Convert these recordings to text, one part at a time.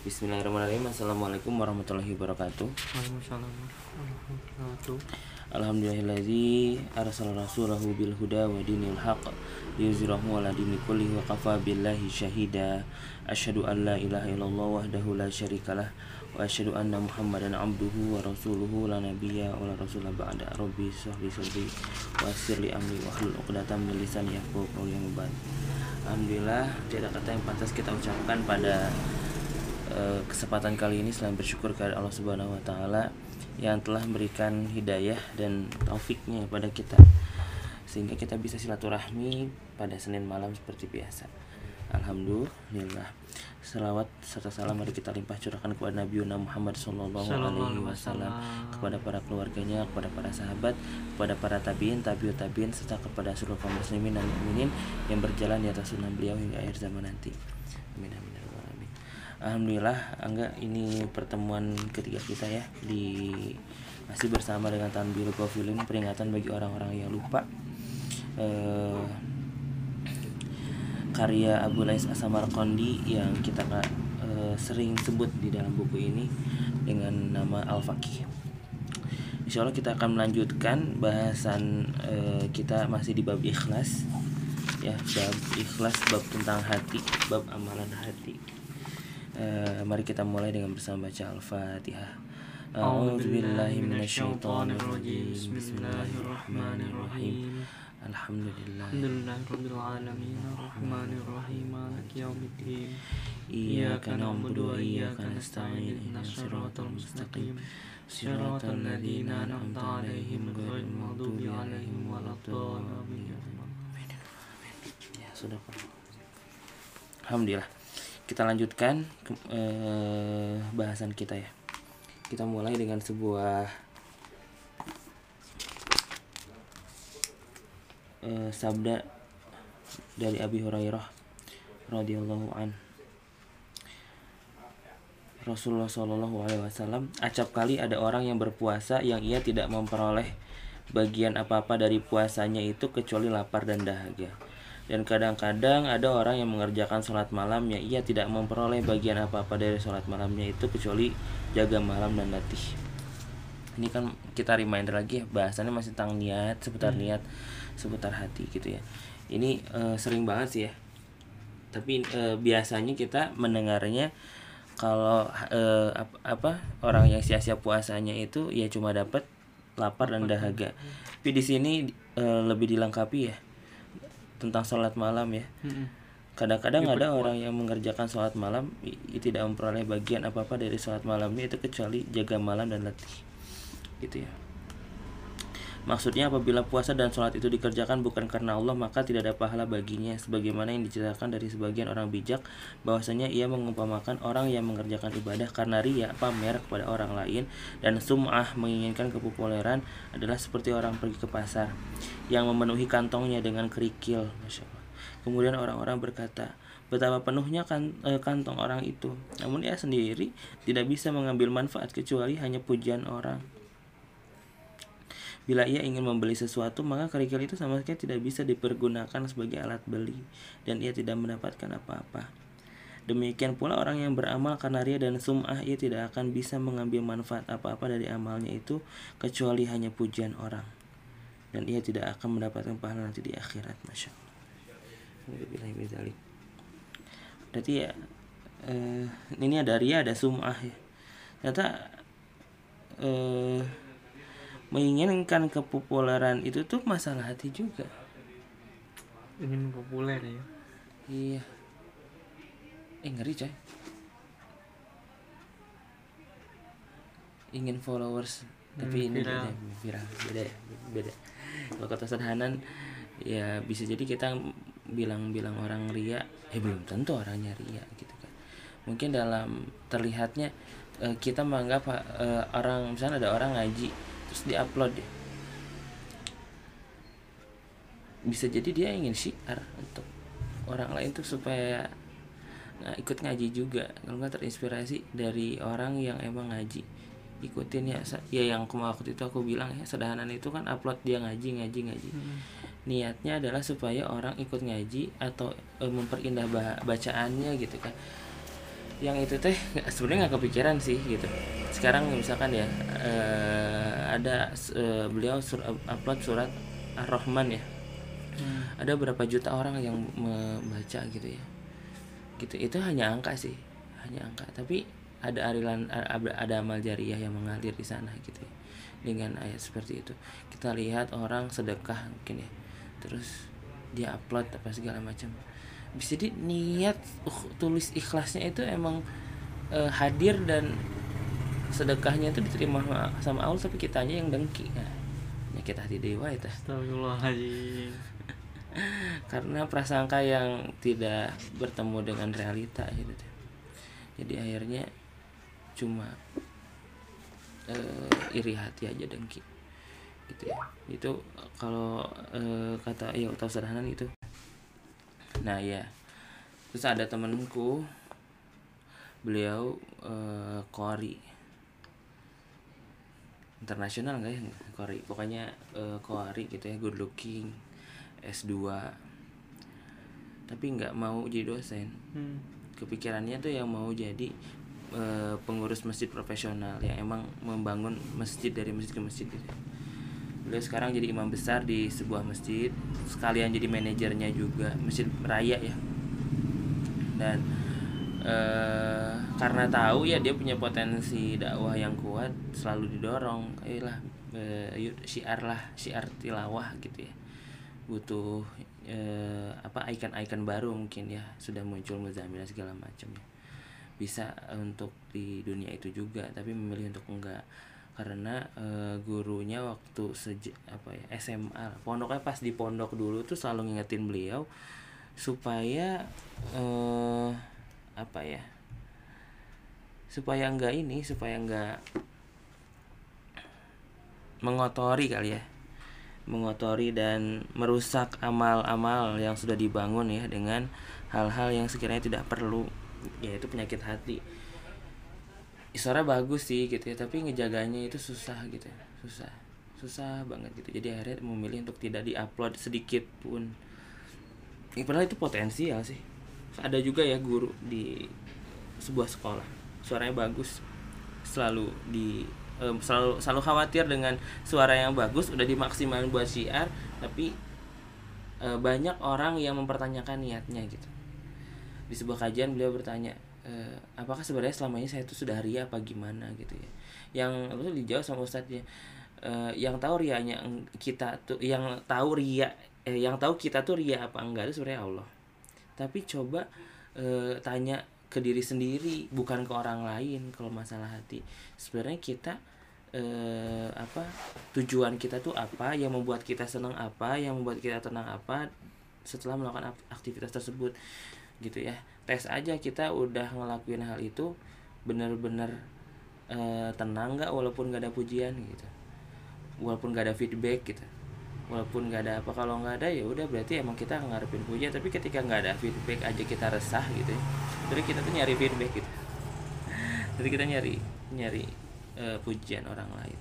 Bismillahirrahmanirrahim. Assalamualaikum warahmatullahi wabarakatuh. Waalaikumsalam warahmatullahi wabarakatuh. Alhamdulillahilladzi arsala rasulahu bil huda wa dinil haq liyuzhirahu ala dini kulli wa kafa billahi syahida asyhadu an la ilaha illallah wahdahu la syarikalah wa asyhadu anna muhammadan abduhu wa rasuluhu la nabiyya wa la rasula ba'da. Rabbi sahli sadri wa yassir li amri wa hlul 'uqdatam min yang ba'd Alhamdulillah tidak kata yang pantas kita ucapkan pada eh, kesempatan kali ini selain bersyukur kepada Allah Subhanahu wa taala yang telah memberikan hidayah dan taufiknya kepada kita sehingga kita bisa silaturahmi pada Senin malam seperti biasa. Alhamdulillah. Selawat serta salam mari kita limpah curahkan kepada Nabi Muhammad Sallallahu Alaihi Wasallam kepada para keluarganya, kepada para sahabat, kepada para tabiin, tabiut tabiin serta kepada seluruh kaum muslimin dan mukminin yang berjalan di atas sunnah beliau hingga akhir zaman nanti. Amin amin. Alhamdulillah, Angga ini pertemuan ketiga kita ya di masih bersama dengan Tanbir Gofilin peringatan bagi orang-orang yang lupa. Eh, karya Abu Lais Asamarqandi yang kita eh, sering sebut di dalam buku ini dengan nama Al-Faqih. Insya Allah kita akan melanjutkan bahasan eh, kita masih di bab ikhlas ya bab ikhlas bab tentang hati bab amalan hati Eh, mari kita mulai dengan bersama baca Al-Fatihah. A'udzubillahi minasyaitonirrajim. Bismillahirrahmanirrahim. Alhamdulillah. Alhamdulillahirabbil alamin arrahmanir rahim maliki yaumiddin. Iyyaka na'budu wa iyyaka nasta'in. Ihdinas siratal mustaqim. Siratal ladzina an'amta 'alaihim ghairil maghdubi 'alaihim waladdallin. Ya, sudah. Alhamdulillah. Kita lanjutkan ke, eh, bahasan kita ya. Kita mulai dengan sebuah eh, sabda dari Abi Hurairah radhiyallahu an. Rasulullah Shallallahu Alaihi Wasallam acap kali ada orang yang berpuasa yang ia tidak memperoleh bagian apa-apa dari puasanya itu kecuali lapar dan dahaga. Dan kadang-kadang ada orang yang mengerjakan sholat malam yang ia tidak memperoleh bagian apa-apa dari sholat malamnya itu kecuali jaga malam dan latih. Ini kan kita reminder lagi ya bahasannya masih tentang niat, seputar niat, seputar hati gitu ya. Ini eh, sering banget sih ya. Tapi eh, biasanya kita mendengarnya kalau eh, ap- apa orang yang sia-sia puasanya itu ya cuma dapat lapar dan dahaga. Tapi di sini eh, lebih dilengkapi ya tentang sholat malam ya. Kadang-kadang ada orang yang mengerjakan sholat malam i- i- tidak memperoleh bagian apa-apa dari sholat malamnya itu kecuali jaga malam dan letih. Gitu ya. Maksudnya apabila puasa dan sholat itu dikerjakan bukan karena Allah maka tidak ada pahala baginya sebagaimana yang diceritakan dari sebagian orang bijak bahwasanya ia mengumpamakan orang yang mengerjakan ibadah karena ria pamer kepada orang lain dan sum'ah menginginkan kepopuleran adalah seperti orang pergi ke pasar yang memenuhi kantongnya dengan kerikil Masya. Kemudian orang-orang berkata betapa penuhnya kan, eh, kantong orang itu namun ia sendiri tidak bisa mengambil manfaat kecuali hanya pujian orang Bila ia ingin membeli sesuatu, maka kerikil itu sama sekali tidak bisa dipergunakan sebagai alat beli dan ia tidak mendapatkan apa-apa. Demikian pula orang yang beramal karena ria dan sum'ah ia tidak akan bisa mengambil manfaat apa-apa dari amalnya itu kecuali hanya pujian orang. Dan ia tidak akan mendapatkan pahala nanti di akhirat, masya Allah. Berarti ya eh, ini ada ria ada sum'ah ya. Ternyata eh, menginginkan kepopuleran itu tuh masalah hati juga. Ingin populer ya. Iya. Eh ngeri coy. Ingin followers tapi Hmm, ini viral. beda, viral beda ya beda. Kalau kata Hanan ya bisa jadi kita bilang-bilang orang ria, eh belum tentu orangnya ria gitu kan. Mungkin dalam terlihatnya eh, kita menganggap eh, orang misalnya ada orang ngaji terus diupload ya. Bisa jadi dia ingin syiar untuk orang lain tuh supaya nah, ikut ngaji juga kalau nggak terinspirasi dari orang yang emang ngaji ikutin ya ya yang kemarin waktu itu aku bilang ya sederhana itu kan upload dia ngaji ngaji ngaji. Niatnya adalah supaya orang ikut ngaji atau eh, memperindah bacaannya gitu kan. Yang itu teh sebenarnya nggak kepikiran sih gitu. Sekarang misalkan ya eh, ada eh, beliau sur- upload surat ar-rahman ya. Hmm. ada berapa juta orang yang membaca gitu ya. Gitu itu hanya angka sih hanya angka. Tapi ada arilan ada, amal jariah yang mengalir di sana gitu ya. Dengan ayat seperti itu. Kita lihat orang sedekah mungkin ya. Terus dia upload apa segala macam. Bisa jadi niat uh, tulis ikhlasnya itu emang eh, hadir dan sedekahnya itu diterima sama- Allah tapi kitanya yang dengki nah, penyakit hati dewa itu. Astagfirullahaladzim. karena prasangka yang tidak bertemu dengan realita gitu. Jadi akhirnya cuma eh, iri hati aja dengki. Gitu ya. Itu kalau eh, kata ya tahu sederhana itu nah ya terus ada temenku beliau eh, kori internasional nggak ya? Kori pokoknya eh, kori gitu ya good looking S2 tapi nggak mau jadi dosen. Hmm. kepikirannya tuh yang mau jadi eh, pengurus masjid profesional. Yang emang membangun masjid dari masjid ke masjid gitu. Beliau sekarang jadi imam besar di sebuah masjid, sekalian jadi manajernya juga masjid raya ya. Dan eh, karena tahu ya dia punya potensi dakwah yang kuat, selalu didorong, eh lah eh, yuk syiar lah, syiar tilawah gitu ya. Butuh eh, apa icon-icon baru mungkin ya. Sudah muncul Muzamil dan segala macam ya bisa untuk di dunia itu juga tapi memilih untuk enggak. Karena eh, gurunya waktu sejak apa ya SMA pondoknya pas di pondok dulu tuh selalu ngingetin beliau supaya eh apa ya supaya enggak ini supaya enggak mengotori kali ya. Mengotori dan merusak amal-amal yang sudah dibangun ya dengan hal-hal yang sekiranya tidak perlu yaitu penyakit hati. Suara bagus sih gitu ya tapi ngejaganya itu susah gitu ya. Susah susah banget gitu. Jadi akhirnya memilih untuk tidak diupload sedikit pun. Ya, padahal itu potensial sih. Ada juga ya guru di sebuah sekolah. Suaranya bagus selalu di em, selalu selalu khawatir dengan suara yang bagus udah dimaksimalin buat syiar tapi eh, banyak orang yang mempertanyakan niatnya gitu di sebuah kajian beliau bertanya eh, apakah sebenarnya selama ini saya itu sudah ria apa gimana? Gitu ya. Yang itu dijawab sama ustadznya eh, yang tahu rianya kita tuh yang tahu ria eh, yang tahu kita tuh ria apa enggak itu sebenarnya Allah. Tapi coba eh, tanya ke diri sendiri bukan ke orang lain kalau masalah hati. Sebenarnya kita eh, apa tujuan kita tuh apa yang membuat kita senang apa yang membuat kita tenang apa setelah melakukan ak- aktivitas tersebut gitu ya. Tes aja kita udah ngelakuin hal itu bener-bener eh, tenang nggak walaupun nggak ada pujian gitu. Walaupun nggak ada feedback gitu. Walaupun nggak ada apa kalau nggak ada ya udah berarti emang kita ngarepin pujian tapi ketika nggak ada feedback aja kita resah gitu ya. Jadi kita tuh nyari feedback gitu. Jadi kita nyari nyari eh, pujian orang lain.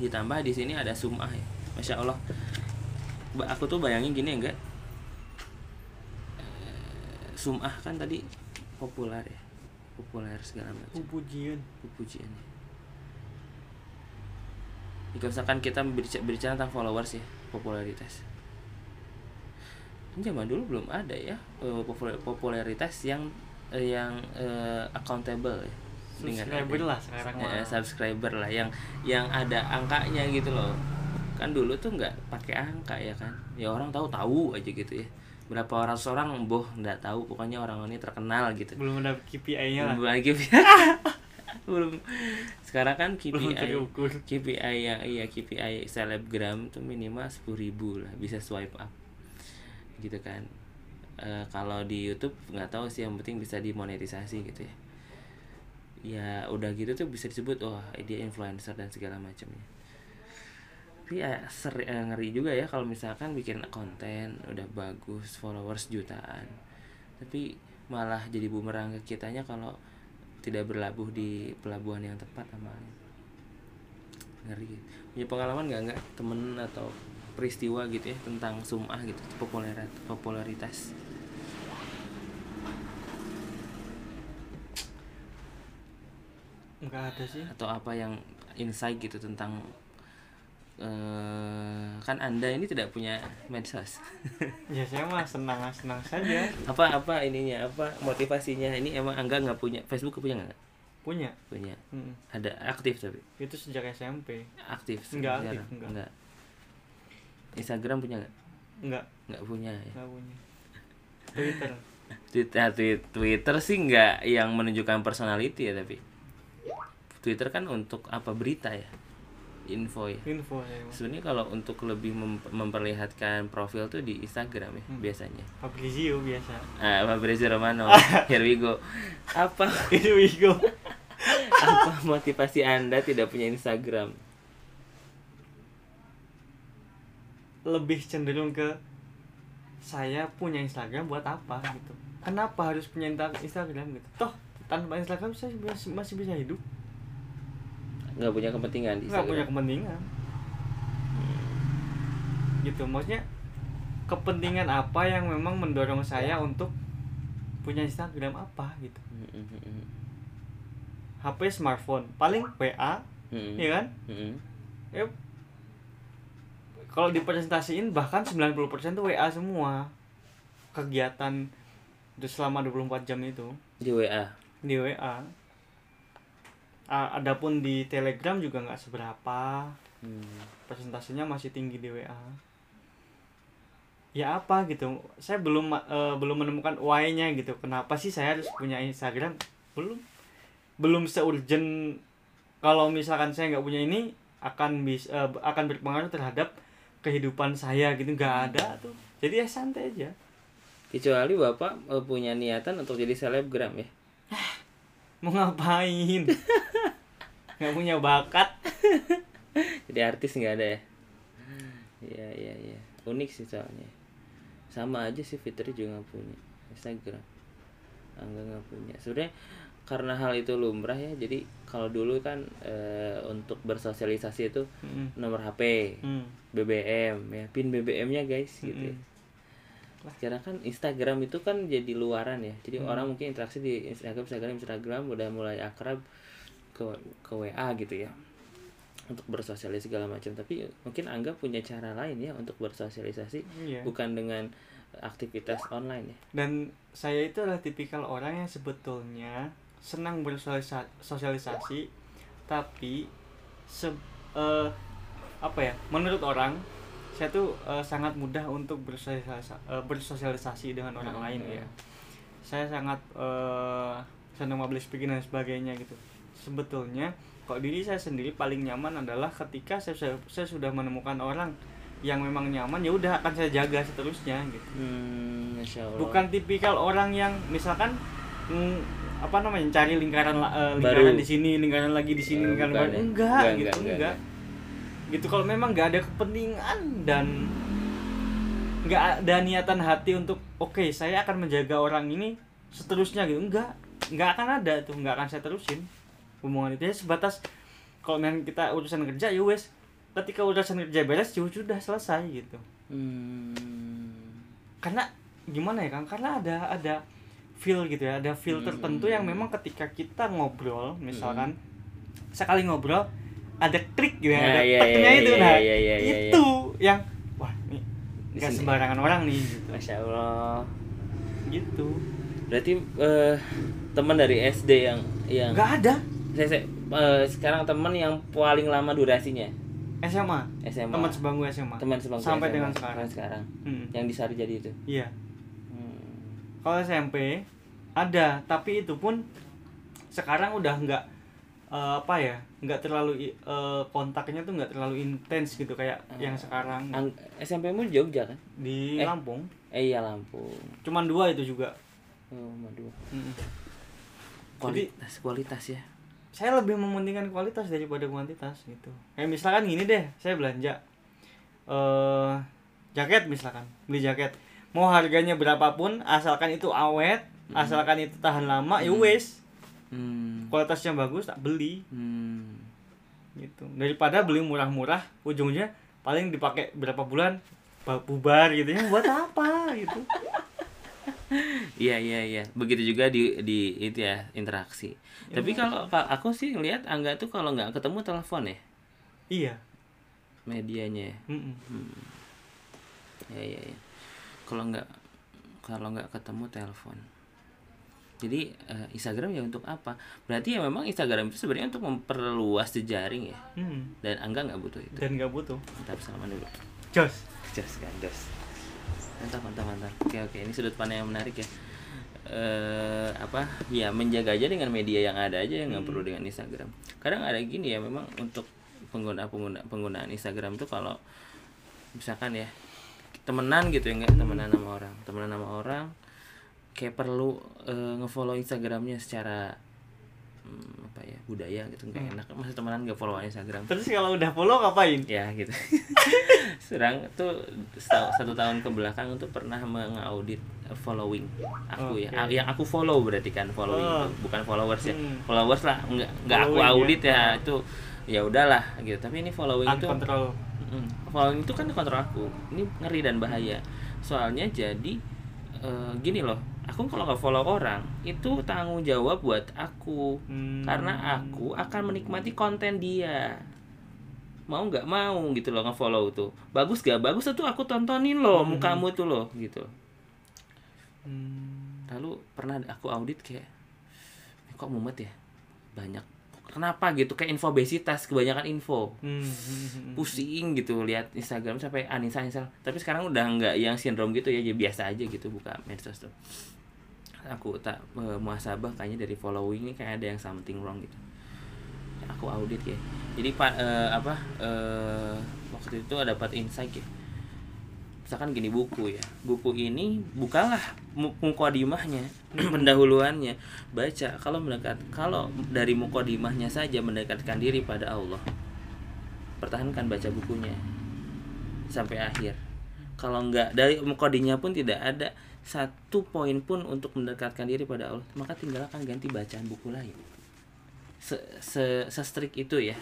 Ditambah di sini ada sumah ya. Masya allah. Aku tuh bayangin gini enggak sumah kan tadi populer ya. Populer segala macam. Pujian. pujiannya jika misalkan kita berbicara, berbicara tentang followers ya popularitas. Ini zaman dulu belum ada ya eh, popularitas yang eh, yang eh, accountable ya. Subscriber lah sekarang mah. subscriber lah yang yang ada angkanya gitu loh. Kan dulu tuh nggak pakai angka ya kan. Ya orang tahu tahu aja gitu ya berapa ratus orang boh nggak tahu. Pokoknya orang ini terkenal gitu. Belum ada KPI-nya lah. belum lagi belum. Sekarang kan Belum KPI terukur. KPI yang iya KPI selebgram tuh minimal sepuluh ribu lah. Bisa swipe up. Gitu kan. Eh, kalau di YouTube nggak tahu sih. Yang penting bisa dimonetisasi gitu ya. Ya udah gitu tuh bisa disebut wah dia influencer dan segala macamnya tapi ya seri, eh, ngeri juga ya kalau misalkan bikin konten udah bagus followers jutaan. Tapi malah jadi bumerang ke kitanya kalau tidak berlabuh di pelabuhan yang tepat amalnya ngeri. Punya pengalaman nggak nggak? Temen atau peristiwa gitu ya tentang sumah gitu popularitas popularitas. Nggak ada sih. Atau apa yang insight gitu tentang eh kan anda ini tidak punya medsos. Ya saya mah senang senang saja. Apa apa ininya apa motivasinya? Ini emang angga nggak punya Facebook punya nggak? Punya. Punya. Mm. ada aktif tapi? Itu sejak SMP aktif Nggak sekarang? aktif, nggak. Instagram punya nggak? Nggak. Nggak punya ya? Nggak punya. Twitter. Twitter tweet- Twitter sih nggak yang menunjukkan personality ya tapi Twitter kan untuk apa berita ya info ya. Info saya mah sebenarnya kalau untuk lebih mem- memperlihatkan profil tuh di Instagram ya biasanya. Fabrizio biasa. Ah Fabrizio Romano. Here we go. Apa? Itu Wigo apa motivasi anda tidak punya Instagram? Lebih cenderung ke saya punya Instagram buat apa? gitu. Kenapa harus punya Insta- Instagram? gitu. Toh tanpa Instagram saya masih bisa hidup nggak punya kepentingan di nggak punya kepentingan. Gitu maksudnya kepentingan apa yang memang mendorong saya untuk punya Instagram apa gitu. Mm, mm, mm, mm. HP smartphone. Paling WA Mm, ya kan? Mm, mm. ya kalau dipresentasiin bahkan 90% tuh WA semua. Kegiatan itu selama 24 jam itu. Di WA di WA A- adapun di Telegram juga nggak seberapa. Hmm. presentasinya masih tinggi di WA ya apa gitu saya belum eh, belum menemukan why-nya gitu. Kenapa sih saya harus punya Instagram? Belum. Belum seurgent kalau misalkan saya nggak punya ini akan bisa akan berpengaruh terhadap kehidupan saya gitu. Nggak ada tuh. Jadi ya santai aja. Kecuali bapak eh, punya niatan untuk jadi selebgram ya mau ngapain? Nggak punya bakat. Jadi artis nggak ada ya? Iya iya iya. Unik sih soalnya. Sama aja sih Fitri juga nggak punya. Instagram. Angga nggak punya. Sebenarnya karena hal itu lumrah ya jadi kalau dulu kan eh, untuk bersosialisasi itu Mm, nomor HP mm, BBM ya. Pin BBM-nya guys gitu ya. Sekarang kan Instagram itu kan jadi luaran ya. Jadi Hmm. orang mungkin interaksi di Instagram Instagram Instagram udah mulai akrab ke ke WA gitu ya. Untuk bersosialisasi segala macam. Tapi mungkin Angga punya cara lain ya untuk bersosialisasi Iya. bukan dengan aktivitas online ya. Dan saya itu adalah tipikal orang yang sebetulnya senang bersosialisasi tapi se eh, apa ya menurut orang saya tuh eh, sangat mudah untuk bersosialisasi, eh, bersosialisasi dengan orang Hmm, lain ya. Saya sangat eh, senang public speaking dan sebagainya gitu. Sebetulnya kok diri saya sendiri paling nyaman adalah ketika saya, saya, saya sudah menemukan orang yang memang nyaman ya udah akan saya jaga seterusnya gitu. Hmm, Masya Allah. Bukan tipikal orang yang misalkan mm, apa namanya cari lingkaran la- eh, Baru. lingkaran di sini lingkaran lagi di sini Eh, lingkaran bukan baru. ya? enggak, Enggak, gitu enggak, enggak, enggak, gitu. Kalau memang nggak ada kepentingan dan nggak ada niatan hati untuk oke saya akan menjaga orang ini seterusnya gitu. Enggak nggak akan ada tuh nggak akan saya terusin hubungan itu. Ya sebatas kalau memang kita urusan kerja ya wes ketika urusan kerja beres ya sudah selesai gitu. Hmm, karena gimana ya kang? Karena ada ada feel gitu ya ada feel Hmm. tertentu yang memang ketika kita ngobrol misalkan sekali ngobrol ada klik gitu ya, Nah, ada iya, teknya iya, itu. iya, nah iya, iya, iya, itu yang wah ini nggak sembarangan orang nih gitu. Masya Allah. Gitu. Berarti eh, teman dari SD yang yang nggak ada. Saya, saya- eh, sekarang teman yang paling lama durasinya? SMA SMA teman sebangku SMA teman sebangku sampai SMA, dengan sekarang. Sekarang. Hmm, yang di Sarjadi itu? Iya. Hmm. kalau SMP ada. Tapi itu pun sekarang udah nggak eh, apa ya nggak terlalu eh, kontaknya tuh nggak terlalu intens gitu kayak yang sekarang. Ang- SMP mu Jogja kan? Di Eh. Lampung. eh iya Lampung. Cuman dua itu juga. Oh madu Mm-mm. kualitas kualitas ya. saya lebih mementingkan kualitas daripada kuantitas gitu. Kayak misalkan gini deh saya belanja eh jaket misalkan beli jaket. Mau harganya berapapun asalkan itu awet asalkan itu tahan lama ya wes hmm. kualitasnya bagus tak beli Hmm. gitu daripada beli murah-murah ujungnya paling dipakai berapa bulan ba- bubar gitu ya buat apa gitu Iya iya iya. Begitu juga di di itu ya interaksi. Tapi kalau kalau aku sih lihat Angga tuh kalau nggak ketemu telepon ya iya medianya. ya. Mm-mm. Ya ya ya. Kalau nggak kalau nggak ketemu telepon. Jadi eh, Instagram ya untuk apa? Berarti ya memang Instagram itu sebenarnya untuk memperluas jejaring ya. Mm. Dan Angga nggak butuh itu. dan nggak butuh Mantap salaman dulu. jos Jos kan jos. Mantap mantap mantap. Oke oke ini sudut pandang yang menarik ya. eh apa ya menjaga aja dengan media yang ada aja yang nggak perlu dengan Instagram. Kadang ada gini ya memang untuk pengguna pengguna penggunaan Instagram tuh kalau misalkan ya temenan gitu ya nggak temenan sama orang temenan sama orang kayak perlu eh, ngefollow Instagramnya secara hmm, apa ya budaya gitu nggak enak. Masa temenan nggak follow Instagram. Terus kalau udah follow ngapain? Ya gitu. Sedang tuh seta- satu tahun ke belakang tuh pernah mengaudit following aku ya. Oke. yang aku follow berarti kan following Oh. itu bukan followers ya. Hmm. followers lah nggak nggak aku ya. audit ya, itu ya udahlah gitu. Tapi ini following itu Mm, following itu kan kontrol aku. Ini ngeri dan bahaya. Soalnya jadi eh, gini loh aku kalau nggak follow orang itu tanggung jawab buat aku. Hmm. karena aku akan menikmati konten dia. Mau nggak mau gitu loh ngefollow tuh. Bagus gak bagus tuh aku tontonin loh Hmm. mukamu tuh loh gitu. Hmm. lalu pernah aku audit kayak kok mumet ya? Banyak. Kenapa? gitu kayak info obesitas kebanyakan info. Hmm, hmm, hmm. pusing gitu lihat Instagram sampai anisa install tapi sekarang udah nggak yang sindrom gitu ya jadi biasa aja gitu buka medsos tuh aku tak eh, muhasabah kayaknya dari following ini kayak ada yang something wrong gitu. Aku audit ya. Jadi pak eh, apa eh, waktu itu ada dapat insight ya. Misalkan gini buku ya. Buku ini bukalah mu- mukodimahnya pendahuluannya. Baca kalau mendekat kalau dari mukodimahnya saja mendekatkan diri pada Allah pertahankan baca bukunya sampai akhir. Kalau enggak dari mukodinya pun tidak ada satu poin pun untuk mendekatkan diri pada Allah maka tinggalkan ganti bacaan buku lain. Se se se-strict itu ya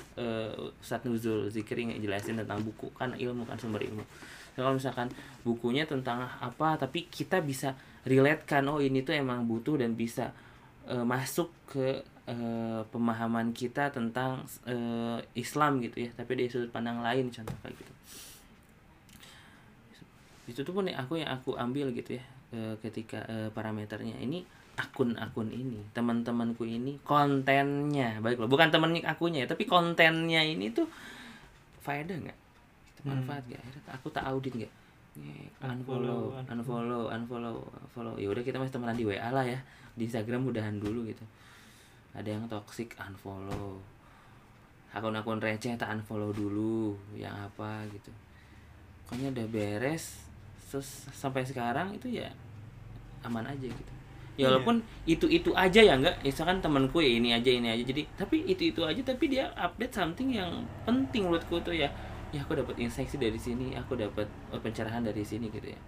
Ustadz Nuzul Zikri ngejelasin tentang buku kan ilmu kan sumber ilmu. Kalau misalkan bukunya tentang apa tapi kita bisa relate kan oh ini tuh emang butuh dan bisa eh, masuk ke eh, pemahaman kita tentang eh, Islam gitu ya tapi dari sudut pandang lain contoh kayak gitu. Itu tuh pun yang aku yang aku ambil gitu ya eh, ketika eh, parameternya. Ini akun-akun ini teman-temanku ini kontennya. Baik loh bukan temennya akunya ya tapi kontennya ini tuh faedah nggak? Manfaat nggak? Akhirnya aku tak audit nggak? Unfollow unfollow unfollow. unfollow ya udah kita masih temenan di WA lah ya. Di Instagram udahan dulu gitu. Ada yang toxic unfollow. Akun-akun receh tak unfollow dulu. Yang apa gitu. Pokoknya udah beres. Terus sampai sekarang itu ya aman aja gitu. Ya Iya. walaupun itu itu aja ya enggak. Misalkan temanku ya ini aja ini aja. Jadi tapi itu itu aja tapi dia update something yang penting menurutku tuh ya. Ya aku dapat insight sih dari sini. Aku dapat eh, pencerahan dari sini gitu ya.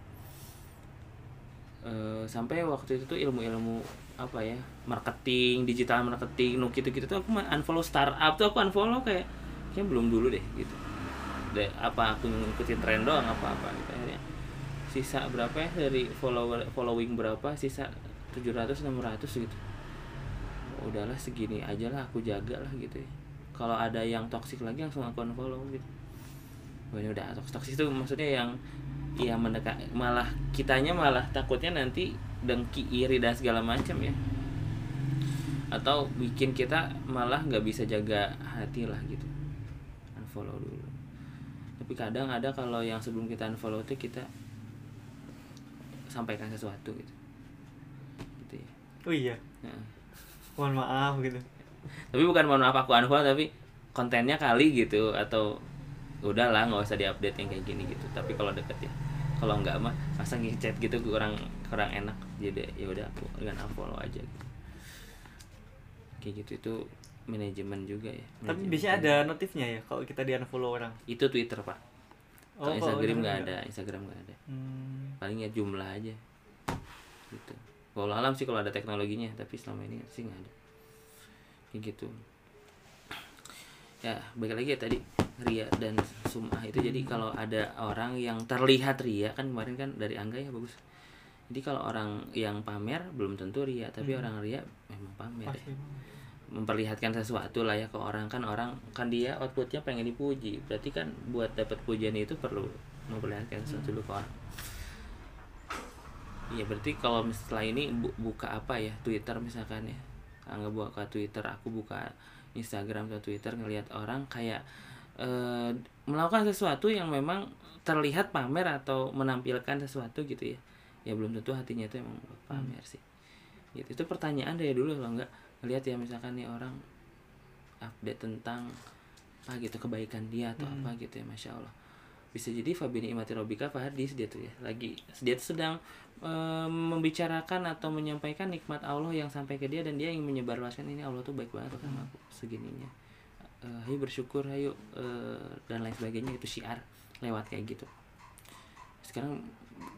Eh, sampai waktu itu tuh ilmu-ilmu apa ya marketing digital marketing no gitu gitu tuh aku unfollow startup tuh aku unfollow kayak kayak belum dulu deh gitu. Deh apa aku ngikutin tren doang apa apa gitu akhirnya sisa berapa ya dari follower following berapa? Sisa 700 600 gitu. Oh, udahlah segini aja lah aku jaga lah gitu ya. Kalau ada yang toxic lagi langsung aku unfollow gitu. Wah, ini udah toxic toxic itu maksudnya yang ya mendekat malah kitanya malah takutnya nanti dengki iri dan segala macam ya. Atau bikin kita malah nggak bisa jaga hati lah gitu. Unfollow dulu. Tapi kadang ada kalau yang sebelum kita unfollow itu kita sampaikan sesuatu gitu. Gitu ya. Oh iya. Nah. mohon maaf gitu. Tapi bukan mohon maaf aku unfollow tapi kontennya kali gitu atau udahlah nggak usah diupdate yang kayak gini gitu. Tapi kalau deket ya kalau nggak mah masa ngechat gitu kurang kurang enak. Jadi ya udah aku dengan unfollow aja gitu. kayak gitu itu manajemen juga ya. Tapi biasanya ada notifnya ya kalau kita di unfollow orang? Itu Twitter pak kalau kalau Instagram udah nggak nggak. ada Instagram nggak ada hmm. paling ya jumlah aja gitu walau alam sih kalau ada teknologinya tapi selama ini sih nggak ada kayak gitu ya balik lagi ya tadi ria dan sumah itu jadi kalau ada orang yang terlihat ria kan kemarin kan dari angga ya bagus jadi kalau orang yang pamer belum tentu ria tapi Hmm. orang ria memang pamer ya. Memperlihatkan sesuatu lah ya ke orang. Kan orang kan dia outputnya pengen dipuji. Berarti kan buat dapat pujian itu perlu memperlihatkan sesuatu dulu ke orang. Iya berarti kalau setelah ini bu- buka apa ya? Twitter misalkan ya. Nggak buka Twitter aku buka Instagram atau Twitter ngelihat orang kayak eh, melakukan sesuatu yang memang terlihat pamer atau menampilkan sesuatu gitu ya. Ya belum tentu hatinya itu emang buat pamer sih. Gitu. Itu pertanyaan dari dulu kalau nggak ngelihat ya misalkan nih orang update tentang apa gitu kebaikan dia atau Hmm. apa gitu ya masya allah. Bisa jadi Fabini Imati Robika Fahadis dia tuh ya. Lagi dia tuh sedang eh, membicarakan atau menyampaikan nikmat Allah yang sampai ke dia dan dia ingin menyebarluaskan ini Allah tuh baik banget sama aku segininya. Eh, ayo bersyukur ayo eh, dan lain sebagainya itu syiar lewat kayak gitu. Sekarang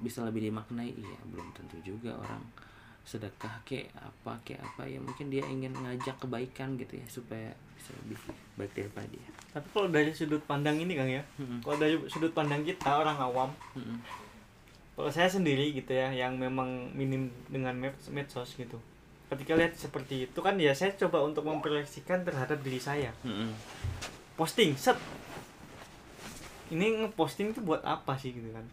bisa lebih dimaknai iya belum tentu juga orang sedekah ke apa ke apa ya mungkin dia ingin ngajak kebaikan gitu ya supaya bisa lebih baik daripada dia Tapi kalau dari sudut pandang ini Kang ya, Mm-mm. kalau dari sudut pandang kita orang awam, Mm-mm. kalau saya sendiri gitu ya, yang memang minim dengan med- medsos gitu. Ketika lihat seperti itu kan ya saya coba untuk memproyeksikan terhadap diri saya. Mm-mm. Posting, set. Ini ngeposting itu buat apa sih gitu kan?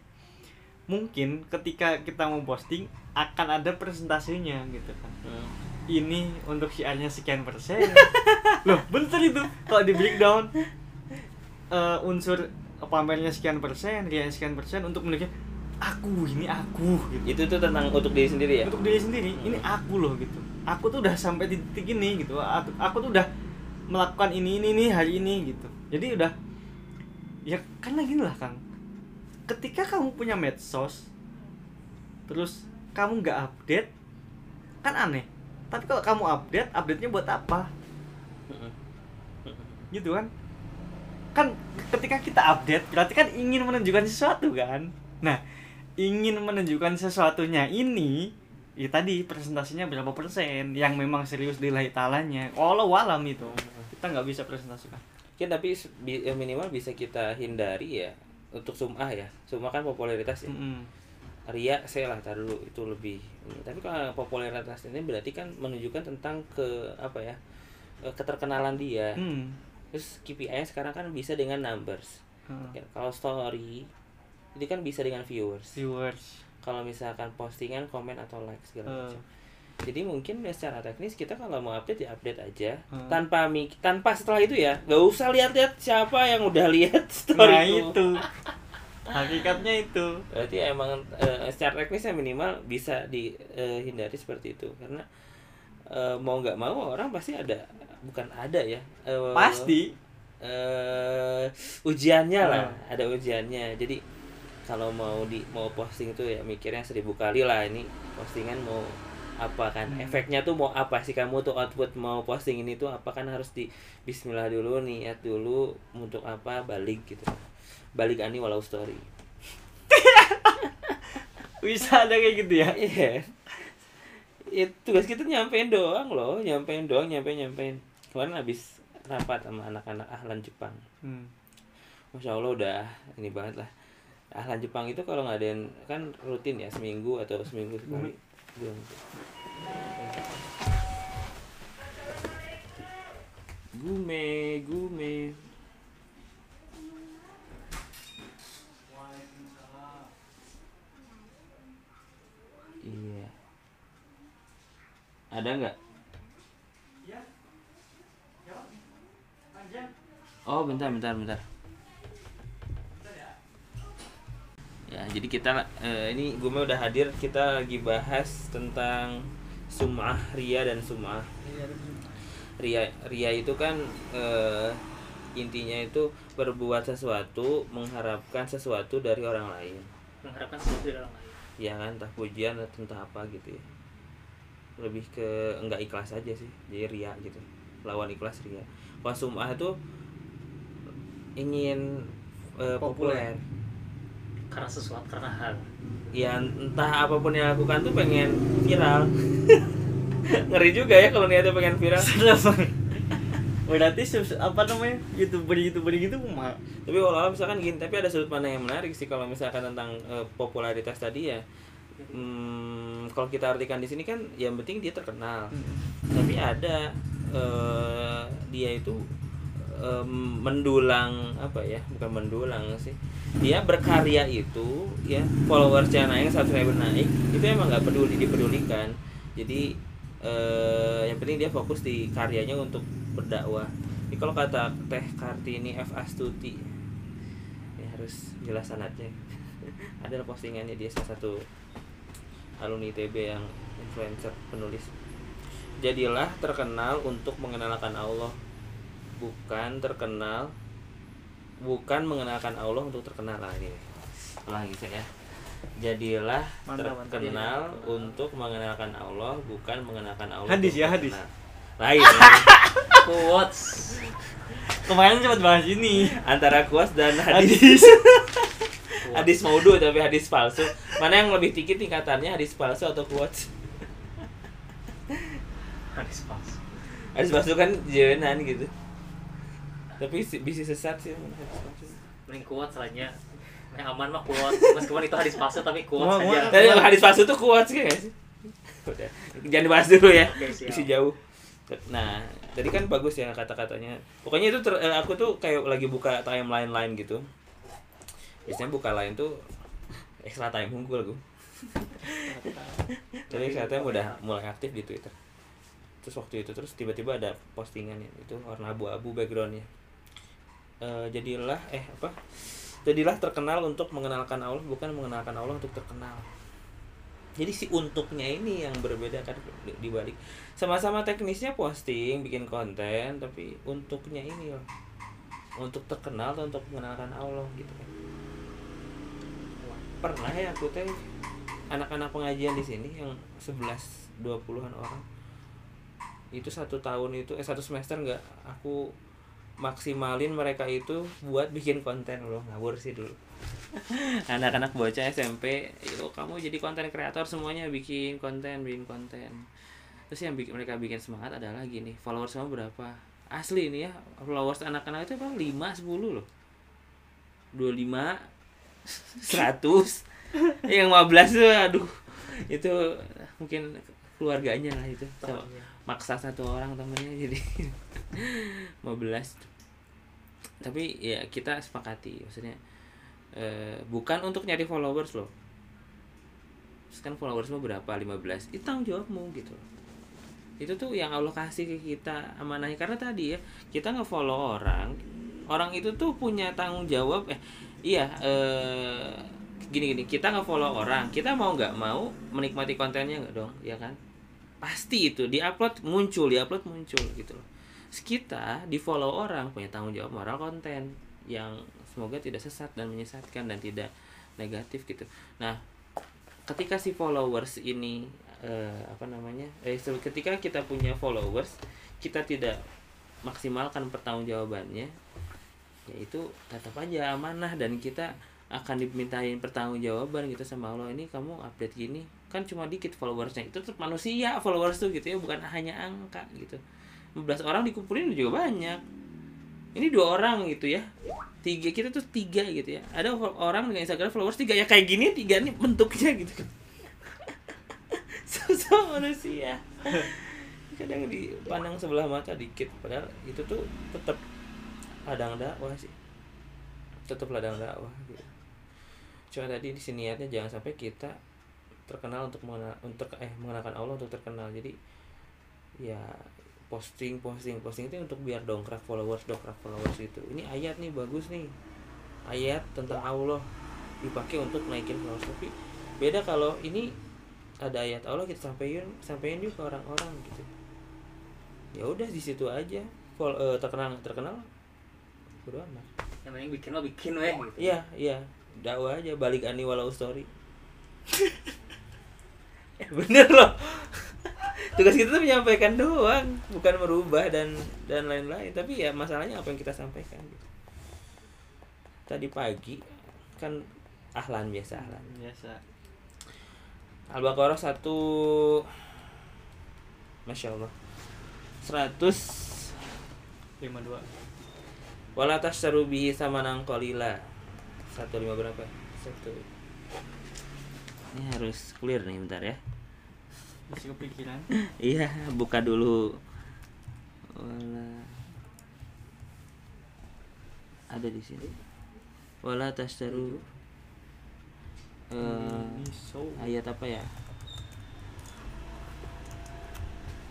Mungkin ketika kita mau posting akan ada presentasinya gitu kan. Mm. ini untuk syiarnya sekian persen. Loh bener itu. Kalau di breakdown eh, unsur pamernya sekian persen dia sekian persen untuk menunjukkan aku ini aku. Gitu. Itu tuh tentang untuk diri sendiri ya? Untuk diri sendiri ini aku loh gitu. Aku tuh udah sampai di titik ini gitu. Aku, aku tuh udah melakukan ini ini ini hari ini gitu. Jadi udah ya kan lagi lah kang ketika kamu punya medsos terus kamu nggak update kan aneh. Tapi kalau kamu update update nya buat apa? Gitu kan? Kan ketika kita update berarti kan ingin menunjukkan sesuatu kan? Nah ingin menunjukkan sesuatunya ini ya tadi presentasinya berapa persen yang memang serius lillahi ta'alanya walau walam itu kita nggak bisa presentasikan. Ya tapi minimal bisa kita hindari ya untuk sumah ya sumah kan popularitas ya Mm-mm. ria saya lah tar dulu itu lebih ini. tapi kalau popularitas ini berarti kan menunjukkan tentang ke apa ya eh, keterkenalan dia Hmm. terus KPI-nya sekarang kan bisa dengan numbers Hmm. Ya, kalau story itu kan bisa dengan viewers viewers kalau misalkan postingan komen atau like segala Eh. macam jadi mungkin ya secara teknis kita kalau mau update ya update aja Hmm. tanpa mik tanpa setelah itu ya nggak usah lihat-lihat siapa yang udah lihat story nah itu. itu hakikatnya itu berarti emang eh, secara teknisnya minimal bisa dihindari seperti itu karena eh, mau nggak mau orang pasti ada bukan ada ya eh, pasti eh ujiannya lah Hmm. ada ujiannya jadi kalau mau di mau posting itu ya mikirnya seribu kali lah ini postingan mau apa kan Hmm. efeknya tuh mau apa sih? Kamu tuh output mau posting ini tuh apa kan harus di Bismillah dulu niat dulu untuk apa balik gitu. Balik ani walau story. Bisa ada kayak gitu ya? Iya. Itu tugas kita nyampein doang loh nyampein doang nyampein nyampein. Kemarin habis rapat sama anak-anak ahlan Jepang. Hmm. Masya Allah udah ini banget lah. Ahlan Jepang itu kalau ngadain kan rutin ya seminggu atau seminggu sekali. Gume, gume. Iya. Ada nggak? Oh bentar bentar bentar Ya, jadi kita eh, ini gue udah hadir kita lagi bahas tentang sum'ah ria dan sum'ah. Ria ria itu kan eh, intinya itu berbuat sesuatu mengharapkan sesuatu dari orang lain. mengharapkan sesuatu dari orang lain Ya kan, entah pujian atau entah apa gitu ya. Lebih ke enggak ikhlas aja sih. Jadi ria gitu. Lawan ikhlas ria. Kalau sum'ah itu ingin eh, Populer. populer karena sesuatu karena hal. Ya entah apa pun yang lakukan tuh pengen viral. Ngeri juga ya kalau niatnya pengen viral. Berarti apa namanya youtuber youtuber gitu mah. Tapi walau misalkan gini tapi ada sudut pandang yang menarik sih kalau misalkan tentang eh, popularitas tadi ya. Hmm, kalau kita artikan di sini kan yang penting dia terkenal. Hmm. tapi ada eh, dia itu em, mendulang apa ya bukan mendulang sih dia berkarya itu ya followersnya naik subscriber naik itu emang nggak peduli dipedulikan. Jadi eh, yang penting dia fokus di karyanya untuk berdakwah. Ini kalau kata teh kartini F. Astuti ya harus jelas sanatnya ada postingannya dia salah satu alumni ITB yang influencer penulis. Jadilah terkenal untuk mengenalkan Allah bukan terkenal bukan mengenalkan Allah untuk terkenal lah ini ulangi saya ya jadilah Mantap, mantap. terkenal untuk mengenalkan Allah bukan mengenalkan Allah Hadis ya, hadis. terkenal. lain Quotes. Kemarin sempat bahas ini. antara kuas dan hadis hadis maudu tapi hadis palsu mana yang lebih tinggi tingkatannya hadis palsu atau quotes Hadis palsu. hadis palsu kan jenan gitu tapi si- bisa sesat sih. Mending quotes lainnya. Yang aman mah quotes. Meskipun itu hadis palsu tapi quotes Gua- gua- aja. Tadi hadis palsu tuh kuat sih guys. Udah, jangan dibahas dulu ya. Bisa jauh. Nah, tadi kan bagus ya kata-katanya. Pokoknya itu ter- eh, aku tuh kayak lagi buka timeline lain gitu. Biasanya buka lain tuh extra time unggul gue. Tapi extra time udah mulai aktif di Twitter. Terus waktu itu terus tiba-tiba ada postingan ya, itu warna abu-abu backgroundnya. Eh, jadilah eh apa? Jadilah terkenal untuk mengenalkan Allah bukan mengenalkan Allah untuk terkenal. Jadi si untuknya ini yang berbeda kan di- dibalik. Sama-sama teknisnya posting, bikin konten, tapi untuknya ini loh. Untuk terkenal atau untuk mengenalkan Allah gitu kan. Pernah ya aku teh anak-anak pengajian di sini yang 11 20-an orang. Itu satu tahun itu eh satu semester nggak aku maksimalin mereka itu buat bikin konten loh ngawur sih dulu. Anak-anak bocah SMP yuk kamu jadi konten kreator semuanya bikin konten bikin konten. Terus yang bikin mereka bikin semangat adalah gini followers semua berapa? Asli ini ya followers anak-anak itu apa lima sepuluh loh. Dua lima seratus yang 15 tuh aduh itu mungkin keluarganya lah itu. So, Temannya. Maksa satu orang temennya jadi 15 tapi ya kita sepakati maksudnya eh, bukan untuk nyari followers loh. Kan followersmu berapa? 15 itu tanggung jawabmu gitu. Itu tuh yang Allah kasih ke kita amanahnya. Karena tadi ya kita nge-follow orang orang itu tuh punya tanggung jawab eh iya eh gini gini. Kita nge-follow orang kita mau nggak mau menikmati kontennya nggak dong? Ya kan pasti itu di upload muncul di upload muncul gitu loh. Kita di follow orang punya tanggung jawab moral konten yang semoga tidak sesat dan menyesatkan dan tidak negatif gitu. Nah ketika si followers ini eh, apa namanya eh ketika kita punya followers kita tidak maksimalkan pertanggungjawabannya ya itu tetap aja amanah dan kita akan dimintain pertanggungjawaban gitu sama Allah ini kamu update gini kan cuma dikit followersnya. Itu tetap manusia followers tuh gitu ya bukan hanya angka gitu. 15 orang dikumpulin juga banyak. Ini dua orang gitu ya. Tiga kita tuh tiga gitu ya. Ada orang dengan Instagram followers tiga ya kayak gini tiga nih bentuknya gitu. Kan sosok manusia. Kadang dipandang sebelah mata dikit padahal itu tuh tetap ladang dakwah sih. Tetap ladang dakwah gitu. Cuma tadi di sini jangan sampai kita terkenal untuk mengenal untuk eh mengenalkan Allah untuk terkenal. Jadi ya posting posting posting itu untuk biar dongkrak followers dongkrak followers itu ini ayat nih bagus nih. Ayat tentang Allah dipakai untuk naikin followers. Tapi beda kalau ini ada ayat Allah kita sampaikan sampaikan juga ke orang-orang gitu. Ya udah di situ aja. Fol- eh, terkenal terkenal amat. Yang penting bikin mah bikin weh gitu. iya iya. Dakwah aja balik ani walau story Ya, bener loh tugas kita tuh menyampaikan doang bukan merubah dan dan lain-lain tapi ya masalahnya apa yang kita sampaikan gitu. tadi pagi kan ahlan biasa ahlan Biasa. Al-Baqarah satu Masya Allah 100 52. Wala tasyaru bihi samanan qalila 15 berapa? Satu ini harus clear nih bentar ya. Masih kepikiran? Iya buka dulu. Wala. Ada di sini. Wala tastaru eh Ini so. ayat apa ya?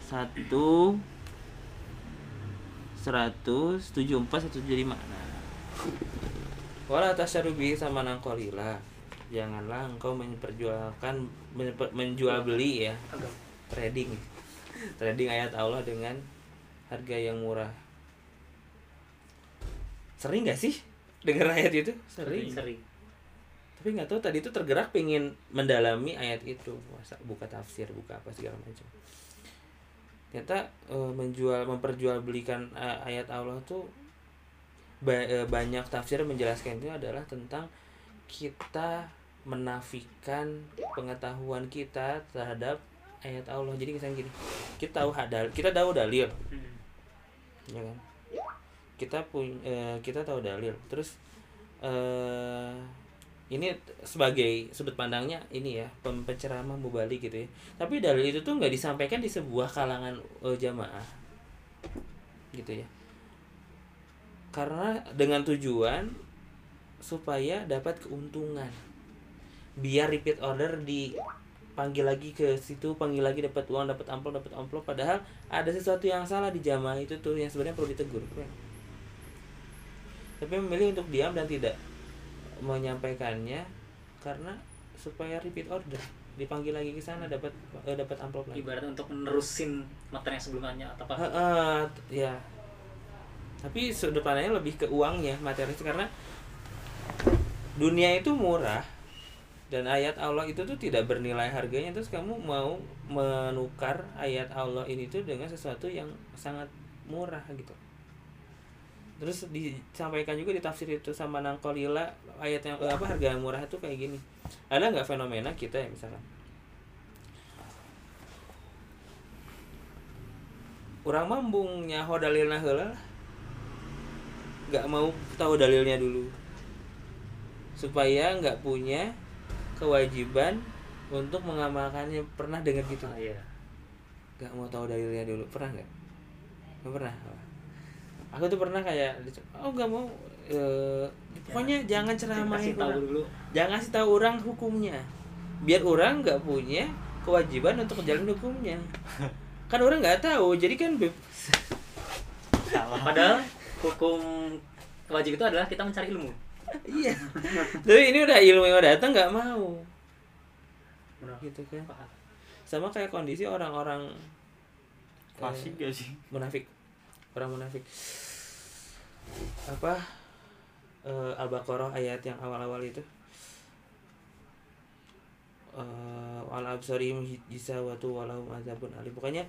Satu. Seratus tujuh empat satu tujuh lima. Nah. Wala tasarubi sama nangkolila janganlah engkau memperjualkan menjual beli ya. Trading. Trading ayat Allah dengan harga yang murah. Sering gak sih dengar ayat itu? Sering. Sering. Tapi nggak tahu tadi itu tergerak pengen mendalami ayat itu. Masa buka tafsir buka apa segala macam. Ternyata eh, menjual memperjualbelikan eh, ayat Allah tuh ba- eh, banyak tafsir menjelaskan itu adalah tentang kita menafikan pengetahuan kita terhadap ayat Allah. Jadi misalnya gini kita tahu hadal kita tahu dalil. Hmm. ya kan? Kita punya kita tahu dalil. Terus eh ini sebagai sudut pandangnya ini ya penceramah mubalik gitu ya. Tapi dalil itu tuh nggak disampaikan di sebuah kalangan eh, jamaah. Gitu ya. Karena dengan tujuan supaya dapat keuntungan biar repeat order dipanggil lagi ke situ panggil lagi dapat uang dapat amplop dapat amplop. Padahal ada sesuatu yang salah di jamaah itu tuh yang sebenarnya perlu ditegur tapi memilih untuk diam dan tidak menyampaikannya karena supaya repeat order. Dipanggil lagi ke sana dapat eh, dapat amplop lagi. Ibaratnya untuk menerusin materi yang sebelumnya atau apa? Heeh, ya. Tapi sudut pandangnya lebih ke uangnya materi. Karena dunia itu murah dan ayat Allah itu tuh tidak bernilai harganya. Terus kamu mau menukar ayat Allah ini tuh dengan sesuatu yang sangat murah gitu. Terus disampaikan juga di tafsir itu sama nangkolila ayat yang eh, apa harga yang murah itu kayak gini. Ada nggak fenomena kita ya misalkan orang mambung nyaho dalilna heula nggak mau tahu dalilnya dulu. Supaya nggak punya kewajiban untuk mengamalkannya. Pernah dengar gitu? Ah, iya. Nggak mau tahu dalilnya dulu. Pernah nggak? Nggak pernah? Aku tuh pernah kayak oh nggak mau. Eh, pokoknya jangan. ceramahin kasih tahu dulu. Jangan kasih tahu orang hukumnya. Biar orang nggak punya kewajiban untuk menjalani hukumnya. Kan orang nggak tahu jadi kan padahal hukum wajib itu adalah kita mencari ilmu iya. Tapi ini udah ilmu yang udah datang nggak mau. Benar. gitu kan. Sama kayak kondisi orang-orang klasik gak sih? munafik. Orang munafik. Apa eh, al-baqarah ayat yang awal-awal itu? Eh wal absarim jisawatu walahum azabun alim. Pokoknya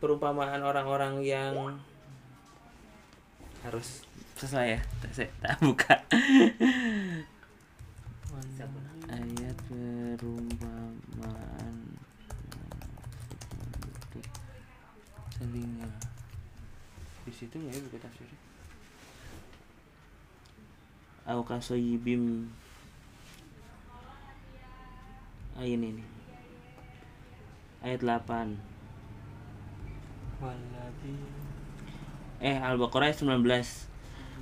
perumpamaan orang-orang yang harus sesuai ya? Saya tak buka. Ayat perumpamaan. Telinga. Di situ nggak ya buku tafsirnya au kasoyibim ah, ini. Nih ayat 8 Wallabi eh Al-Baqarah ayat 19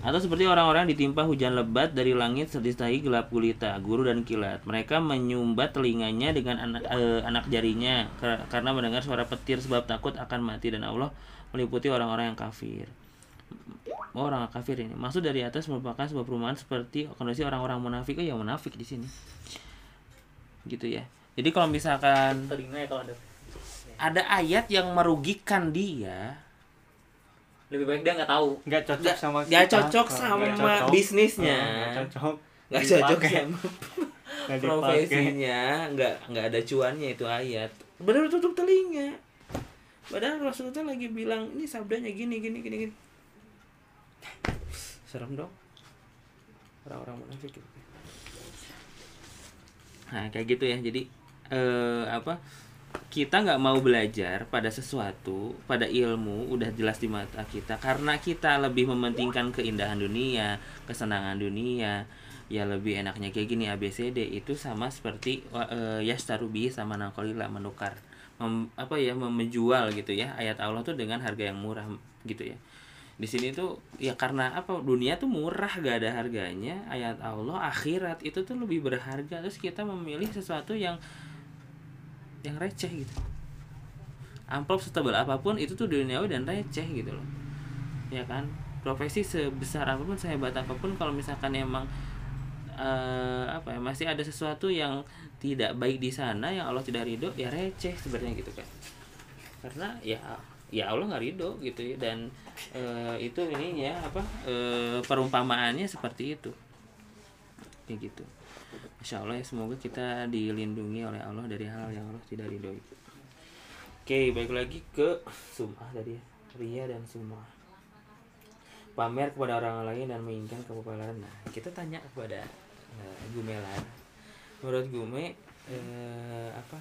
atau seperti orang-orang ditimpa hujan lebat dari langit disertai gelap gulita, guru dan kilat. Mereka menyumbat telinganya dengan anak, eh, anak jarinya kar- karena mendengar suara petir sebab takut akan mati dan Allah meliputi orang-orang yang kafir. Oh, orang kafir ini. Maksud dari atas merupakan sebuah perumahan seperti kondisi orang-orang munafik. Oh, ya munafik di sini. Gitu ya. Jadi kalau misalkan ya kalau ada ada ayat yang merugikan dia, lebih baik dia nggak tahu. Nggak cocok nggak sama nggak kita. cocok sama cocok. bisnisnya. Nggak cocok. Nggak cocok sama dipakai. profesinya nggak nggak ada cuannya itu ayat. Benar tutup telinga. Padahal Rasulullah lagi bilang ini sabdanya gini gini gini gini. Serem dong. Orang-orang munafik gitu. Nah kayak gitu ya. Jadi eh, apa kita nggak mau belajar pada sesuatu pada ilmu udah jelas di mata kita. Karena kita lebih mementingkan keindahan dunia kesenangan dunia. Ya lebih enaknya kayak gini ABCD itu sama seperti uh, yastarubi sama nangkolila menukar. Mem- apa ya menjual gitu ya. Ayat Allah tuh dengan harga yang murah gitu ya. Di sini tuh ya karena apa dunia tuh murah gak ada harganya. Ayat Allah akhirat itu tuh lebih berharga. Terus kita memilih sesuatu yang yang receh gitu. Amplop setebal apa pun itu tuh duniawi dan receh gitu loh. Ya kan? Profesi sebesar apa pun sehebat apa pun kalau misalkan emang eh, apa ya masih ada sesuatu yang tidak baik di sana yang Allah tidak ridho ya receh sebenarnya gitu kan karena ya ya Allah nggak ridho gitu ya dan eh, itu ininya apa eh, perumpamaannya seperti itu. Kayak gitu Masya Allah ya semoga kita dilindungi oleh Allah dari hal yang Allah tidak ridhoi oke baik lagi ke sum'ah tadi ya. Ria dan sum'ah. Pamer kepada orang lain dan menginginkan kepopuleran nah kita tanya kepada eh, Gumelan menurut Gume eh, apa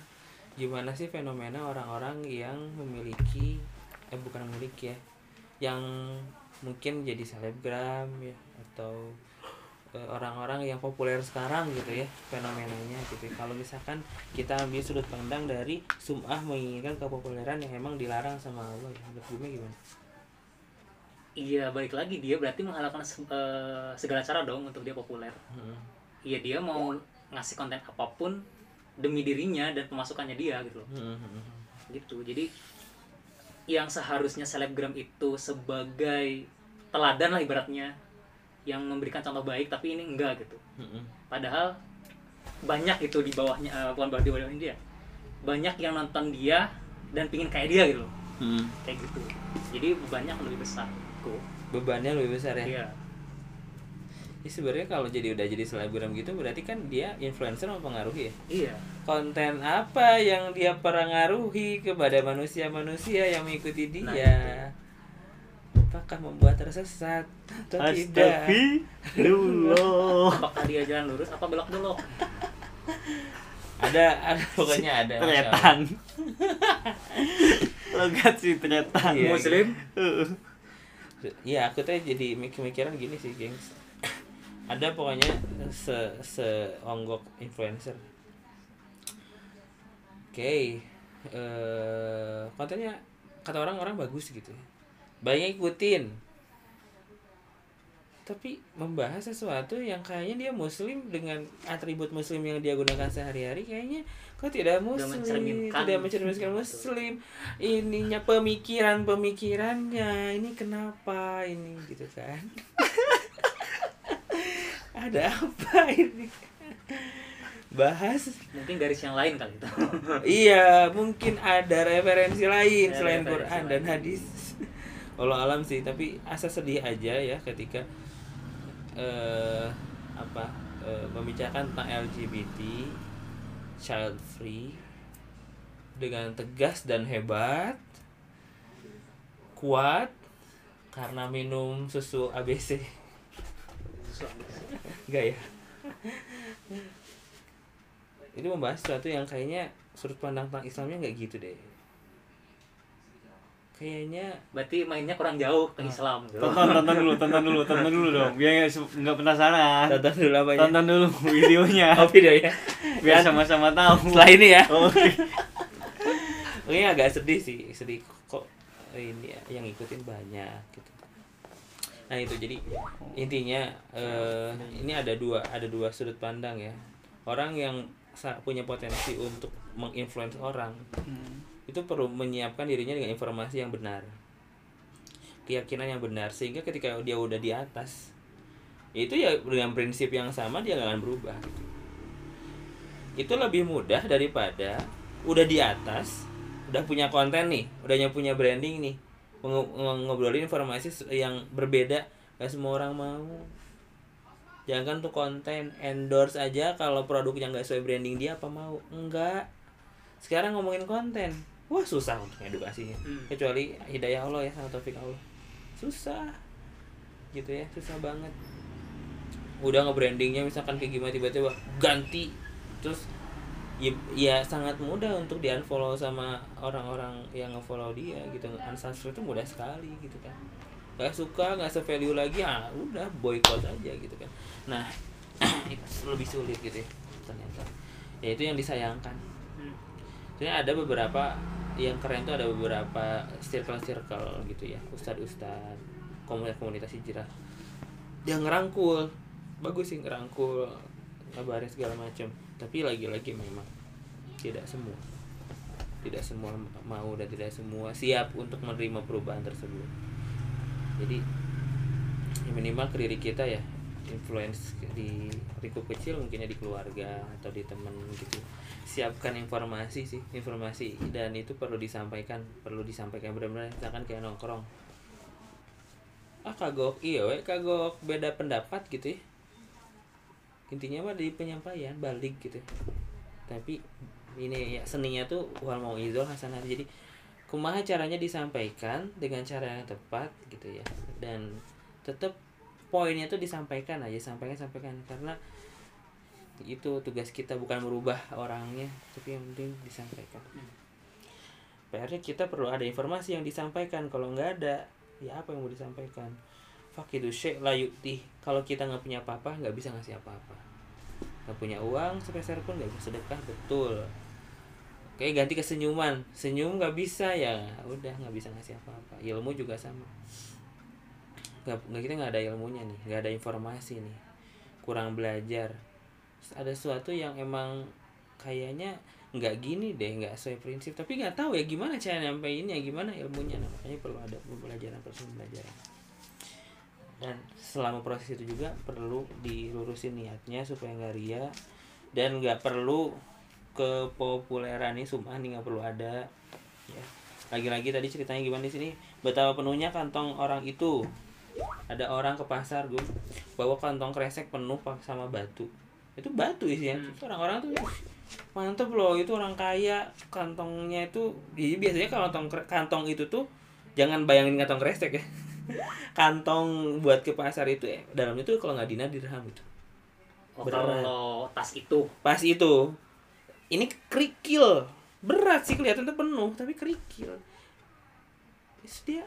gimana sih fenomena orang-orang yang memiliki eh bukan memiliki ya yang mungkin jadi selebgram ya atau orang-orang yang populer sekarang gitu ya fenomenanya gitu kalau misalkan kita ambil sudut pandang dari sum'ah menginginkan kepopuleran yang emang dilarang sama Allah ya menurut gimana? Iya balik lagi dia berarti menghalalkan eh, segala cara dong untuk dia populer. Hmm. Iya dia mau ngasih konten apa pun demi dirinya dan pemasukannya dia gitu loh. Hmm, hmm, hmm. Gitu. Jadi yang seharusnya selebgram itu sebagai teladan lah ibaratnya yang memberikan contoh baik tapi ini enggak gitu. Hmm, Padahal banyak itu di bawahnya eh, bukan bawah di bawahnya dia. Banyak yang nonton dia dan pingin kayak dia gitu loh. hmm. Kayak gitu. Jadi bebannya akan lebih besar. Tuh. bebannya lebih besar ya. Iya. Ya sebenarnya kalau jadi udah jadi selebgram gitu berarti kan dia influencer mempengaruhi ya. Iya. Konten apa yang dia pengaruhi kepada manusia-manusia yang mengikuti dia? Nah, Apakah membuat tersesat atau tidak? Astagfirullah. apakah dia jalan lurus apa belok dulu Ada ada pokoknya ada. Masya Allah. Tretan. Logat sih tretan. Iya, muslim Iya, aku tuh jadi mikir-mikiran gini sih, gengs. Ada pokoknya se seonggok influencer. Oke. eh kontennya kata orang-orang bagus gitu ya. Banyak ikutin. Tapi membahas sesuatu yang kayaknya dia muslim dengan atribut muslim yang dia gunakan sehari-hari kayaknya kok tidak muslim, mencerminkan. tidak mencerminkan muslim. Ininya pemikiran-pemikirannya ini kenapa ini gitu kan. Ada apa ini? Bahas mungkin garis yang lain kali itu Iya, mungkin ada referensi lain Ada selain referensi Quran lain. dan hadis. Allah alam sih, tapi asa sedih aja ya ketika eh apa eh, membicarakan tentang LGBT, child free dengan tegas dan hebat, kuat karena minum susu ABC. Enggak ya? Itu membahas sesuatu yang kayaknya sudut pandang tentang Islamnya nggak gitu deh. Kayaknya berarti mainnya kurang jauh ke Islam gitu. Tonton, tonton dulu, tonton dulu, tonton dulu dong. Biar nggak penasaran. tonton dulu apa ya? Tonton dulu videonya. Oh video ya. Biar sama-sama tahu. Setelah ini ya. Oke. Ini agak sedih sih, sedih kok ini ya, yang ngikutin banyak gitu. Nah itu jadi intinya eh, ini ada dua ada dua sudut pandang ya. Orang yang punya potensi untuk menginfluence orang itu perlu menyiapkan dirinya dengan informasi yang benar. Keyakinan yang benar sehingga ketika dia udah di atas itu ya dengan prinsip yang sama dia nggak akan berubah gitu. itu lebih mudah daripada udah di atas udah punya konten nih udah punya branding nih Ngo- ngo- ngobrolin informasi yang berbeda gak semua orang mau. Jangan tuh konten endorse aja kalau produknya nggak sesuai branding dia apa mau. Enggak sekarang ngomongin konten wah susah untuk edukasinya Hmm. kecuali hidayah Allah ya sama taufik Allah. Susah. Gitu ya susah banget. Udah nge-brandingnya misalkan kayak gimana tiba-tiba ganti. Terus ya, ya sangat mudah untuk di unfollow sama orang-orang yang nge-follow dia gitu. Unsubscribe itu mudah sekali gitu kan. Gak suka nggak se-value lagi ah udah boykot aja gitu kan. Nah lebih sulit gitu ya ternyata. Ya itu yang disayangkan Sebenarnya ada beberapa yang keren tuh ada beberapa circle-circle gitu ya. Ustad-ustad komunitas-komunitas hijrah. Yang ngerangkul. Bagus sih ngerangkul ngabarin segala macam tapi lagi-lagi memang tidak semua. Tidak semua mau dan tidak semua siap untuk menerima perubahan tersebut. Jadi ya minimal ke diri kita ya influence di lingkup kecil mungkinnya di keluarga atau di teman gitu siapkan informasi sih informasi. Dan itu perlu disampaikan perlu disampaikan benar-benar. Misalkan kayak nongkrong. Ah kagok. Iya we kagok. Beda pendapat gitu ya. Intinya mah di penyampaian balik gitu. Tapi ini ya seninya tuh wal mau izol hasanah jadi kumaha caranya disampaikan dengan cara yang tepat gitu ya. Dan tetap poinnya tuh disampaikan aja sampaikan sampaikan. Karena itu tugas kita bukan merubah orangnya tapi yang penting disampaikan. PR-nya kita perlu ada informasi yang disampaikan. Kalau nggak ada ya apa yang mau disampaikan? Fakidu syekh la yu'ti kalau kita nggak punya apa-apa nggak bisa ngasih apa-apa. Nggak punya uang sepeser pun nggak bisa sedekah betul. Oke ganti ke senyuman senyum nggak bisa ya udah nggak bisa ngasih apa-apa. Ilmu juga sama. Nggak kita nggak ada ilmunya nih nggak ada informasi nih. Kurang belajar ada sesuatu yang emang kayaknya nggak gini deh nggak sesuai prinsip. Tapi nggak tahu ya gimana cara nyampeinnya gimana ilmunya. Nah, makanya perlu ada pembelajaran proses pembelajaran. Dan selama proses itu juga perlu dilurusin niatnya supaya nggak ria. Dan nggak perlu kepopuleran ini sumah nih nggak perlu ada. Ya. Lagi-lagi tadi ceritanya gimana di sini? Betapa penuhnya kantong orang itu. Ada orang ke pasar gue bawa kantong kresek penuh sama batu itu batu isinya. Hmm. Orang-orang tuh "Wih, mantep loh itu orang kaya. Kantongnya itu jadi biasanya kalau kantong kantong itu tuh jangan bayangin kantong kresek ya. Kantong buat ke pasar itu ya dalamnya tuh kalau nggak dinar dirham itu Oh, kalau tas itu. Pas itu ini kerikil. Berat sih kelihatan tuh penuh tapi kerikil. Terus dia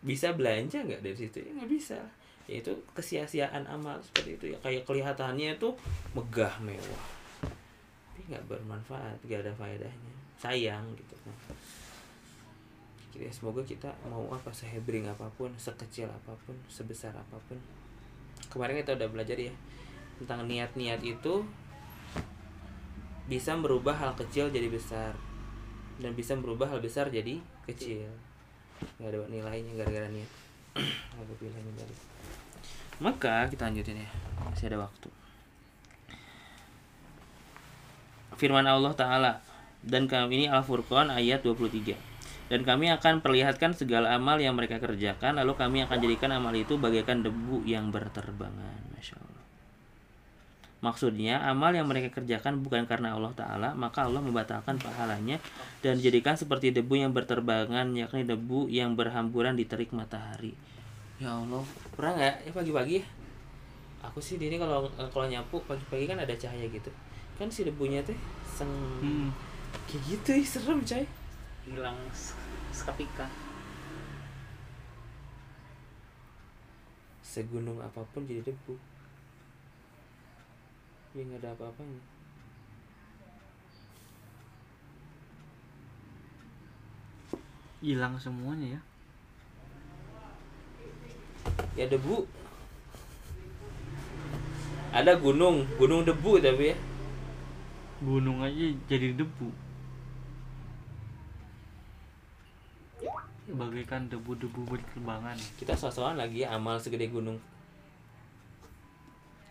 bisa belanja nggak dari situ? Ya nggak bisa ya itu kesia-siaan amal seperti itu. Ya kayak kelihatannya tuh megah mewah. Tapi nggak bermanfaat nggak ada faedahnya. Sayang gitu nah, kita semoga kita mau apa sehebring apa pun sekecil apa pun sebesar apa pun. Kemarin kita udah belajar ya tentang niat-niat itu bisa merubah hal kecil jadi besar. Dan bisa merubah hal besar jadi kecil. Nggak ada nilainya gara-gara niat. Dzalik. Maka kita lanjutin ya. Masih ada waktu. Firman Allah Ta'ala dan kami ini Al-Furqan ayat 23 dan kami akan perlihatkan segala amal yang mereka kerjakan lalu kami akan jadikan amal itu bagaikan debu yang berterbangan. Masya Allah. Maksudnya, amal yang mereka kerjakan bukan karena Allah Ta'ala, maka Allah membatalkan pahalanya dan jadikan seperti debu yang berterbangan, yakni debu yang berhamburan di terik matahari. Ya Allah, pernah nggak ya pagi-pagi ya? Aku sih ini kalau kalau nyapu pagi-pagi kan ada cahaya gitu, kan si debunya teh seng Hmm. kayak gitu ya serem coy. hilang se- seketika Segunung apa pun jadi debu. Ya nggak ada apa-apanya. hilang semuanya ya Ya debu. Ada gunung, gunung debu tapi ya. gunung aja jadi debu. Bagaikan debu-debu berterbangan kita sosokan lagi ya amal segede gunung.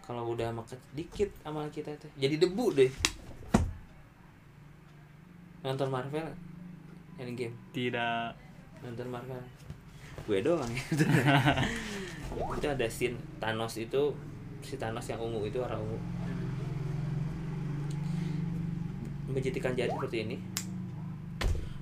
Kalau udah makan dikit amal kita teh jadi debu deh. Nonton Marvel? Yang game tidak. Nonton Marvel gue doang. Ya itu ada scene Thanos itu si Thanos yang ungu itu orang ungu. Menjadikan jari seperti ini.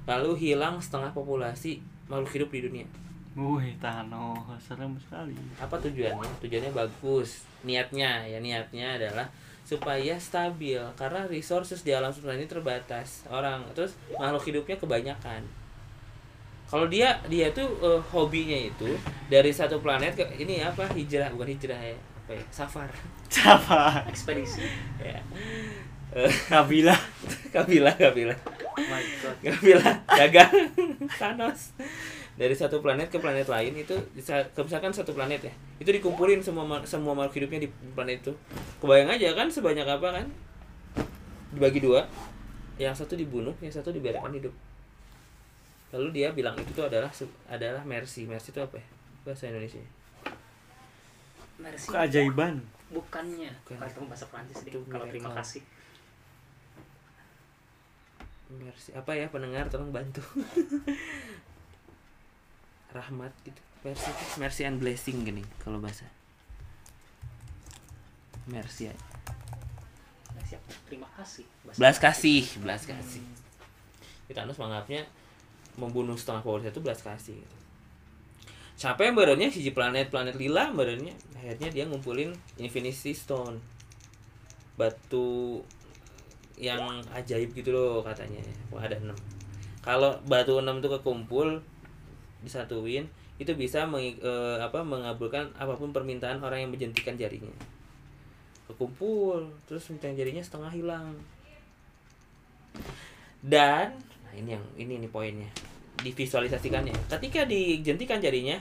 Lalu hilang setengah populasi makhluk hidup di dunia. Wih, Thanos, serem sekali. apa tujuannya? Tujuannya bagus. Niatnya ya niatnya adalah supaya stabil. Karena resources di alam semesta ini terbatas. Orang terus makhluk hidupnya kebanyakan kalau dia dia tuh eh, hobinya itu dari satu planet ke ini apa hijrah bukan hijrah ya apa ya safar. Siapa? ekspedisi. Ya. Kabila. kabila kabila oh my god. Kabila gagal Thanos. Dari satu planet ke planet lain itu bisa misalkan satu planet ya itu dikumpulin semua semua makhluk hidupnya di planet itu. Kebayang aja kan sebanyak apa kan? Dibagi dua. Yang satu dibunuh yang satu dibiarkan hidup lalu dia bilang itu tuh adalah adalah mercy. Mercy itu apa ya? Bahasa Indonesia. Mercy Keajaiban. bukannya. Bukan. kalau itu bahasa Prancis deh. Itu kalau terima kasih. Mercy. Apa ya pendengar? Tolong bantu. Rahmat gitu. Mercy mercy and blessing gini kalau bahasa. Mercy ya. Mercy apa? terima kasih. Bahasa belas kasih belas kasih. Kita harus menganggapnya membunuh setengah power itu belas kasih gitu. Yang barunya siji planet planet lila barunya akhirnya dia ngumpulin Infinity Stone. Batu yang ajaib gitu loh katanya. Wah, ada enam. Kalau batu enam itu kekumpul disatuin itu bisa mengi- eh, apa mengabulkan apa pun permintaan orang yang menjentikan jarinya. Kekumpul terus minta jarinya setengah hilang. Dan ini yang ini nih poinnya. Divisualisasikannya. Ketika dijentikan jarinya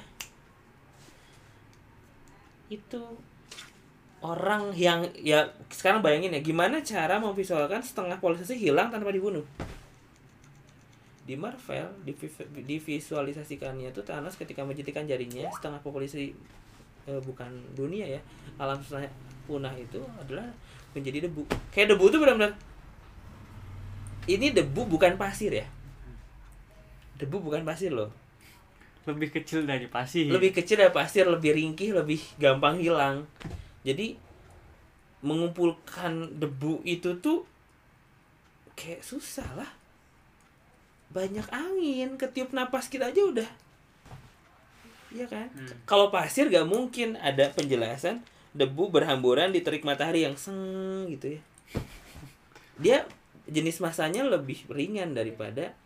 itu orang yang ya sekarang bayangin ya gimana cara memvisualkan setengah polarisasi hilang tanpa dibunuh? Di Marvel divi- divisualisasikannya tuh Thanos ketika menjentikan jarinya setengah populasi eh, bukan dunia ya alam semesta punah itu adalah menjadi debu. Kayak debu tuh benar-benar ini debu bukan pasir ya? Debu bukan pasir loh. Lebih kecil dari pasir. lebih kecil dari pasir lebih ringkih lebih gampang hilang. Jadi mengumpulkan debu itu tuh kayak susah lah. Banyak angin ketiup napas kita aja udah. Iya kan? Hmm. kalau pasir gak mungkin ada penjelasan debu berhamburan di terik matahari yang seng gitu ya. Dia jenis masanya lebih ringan daripada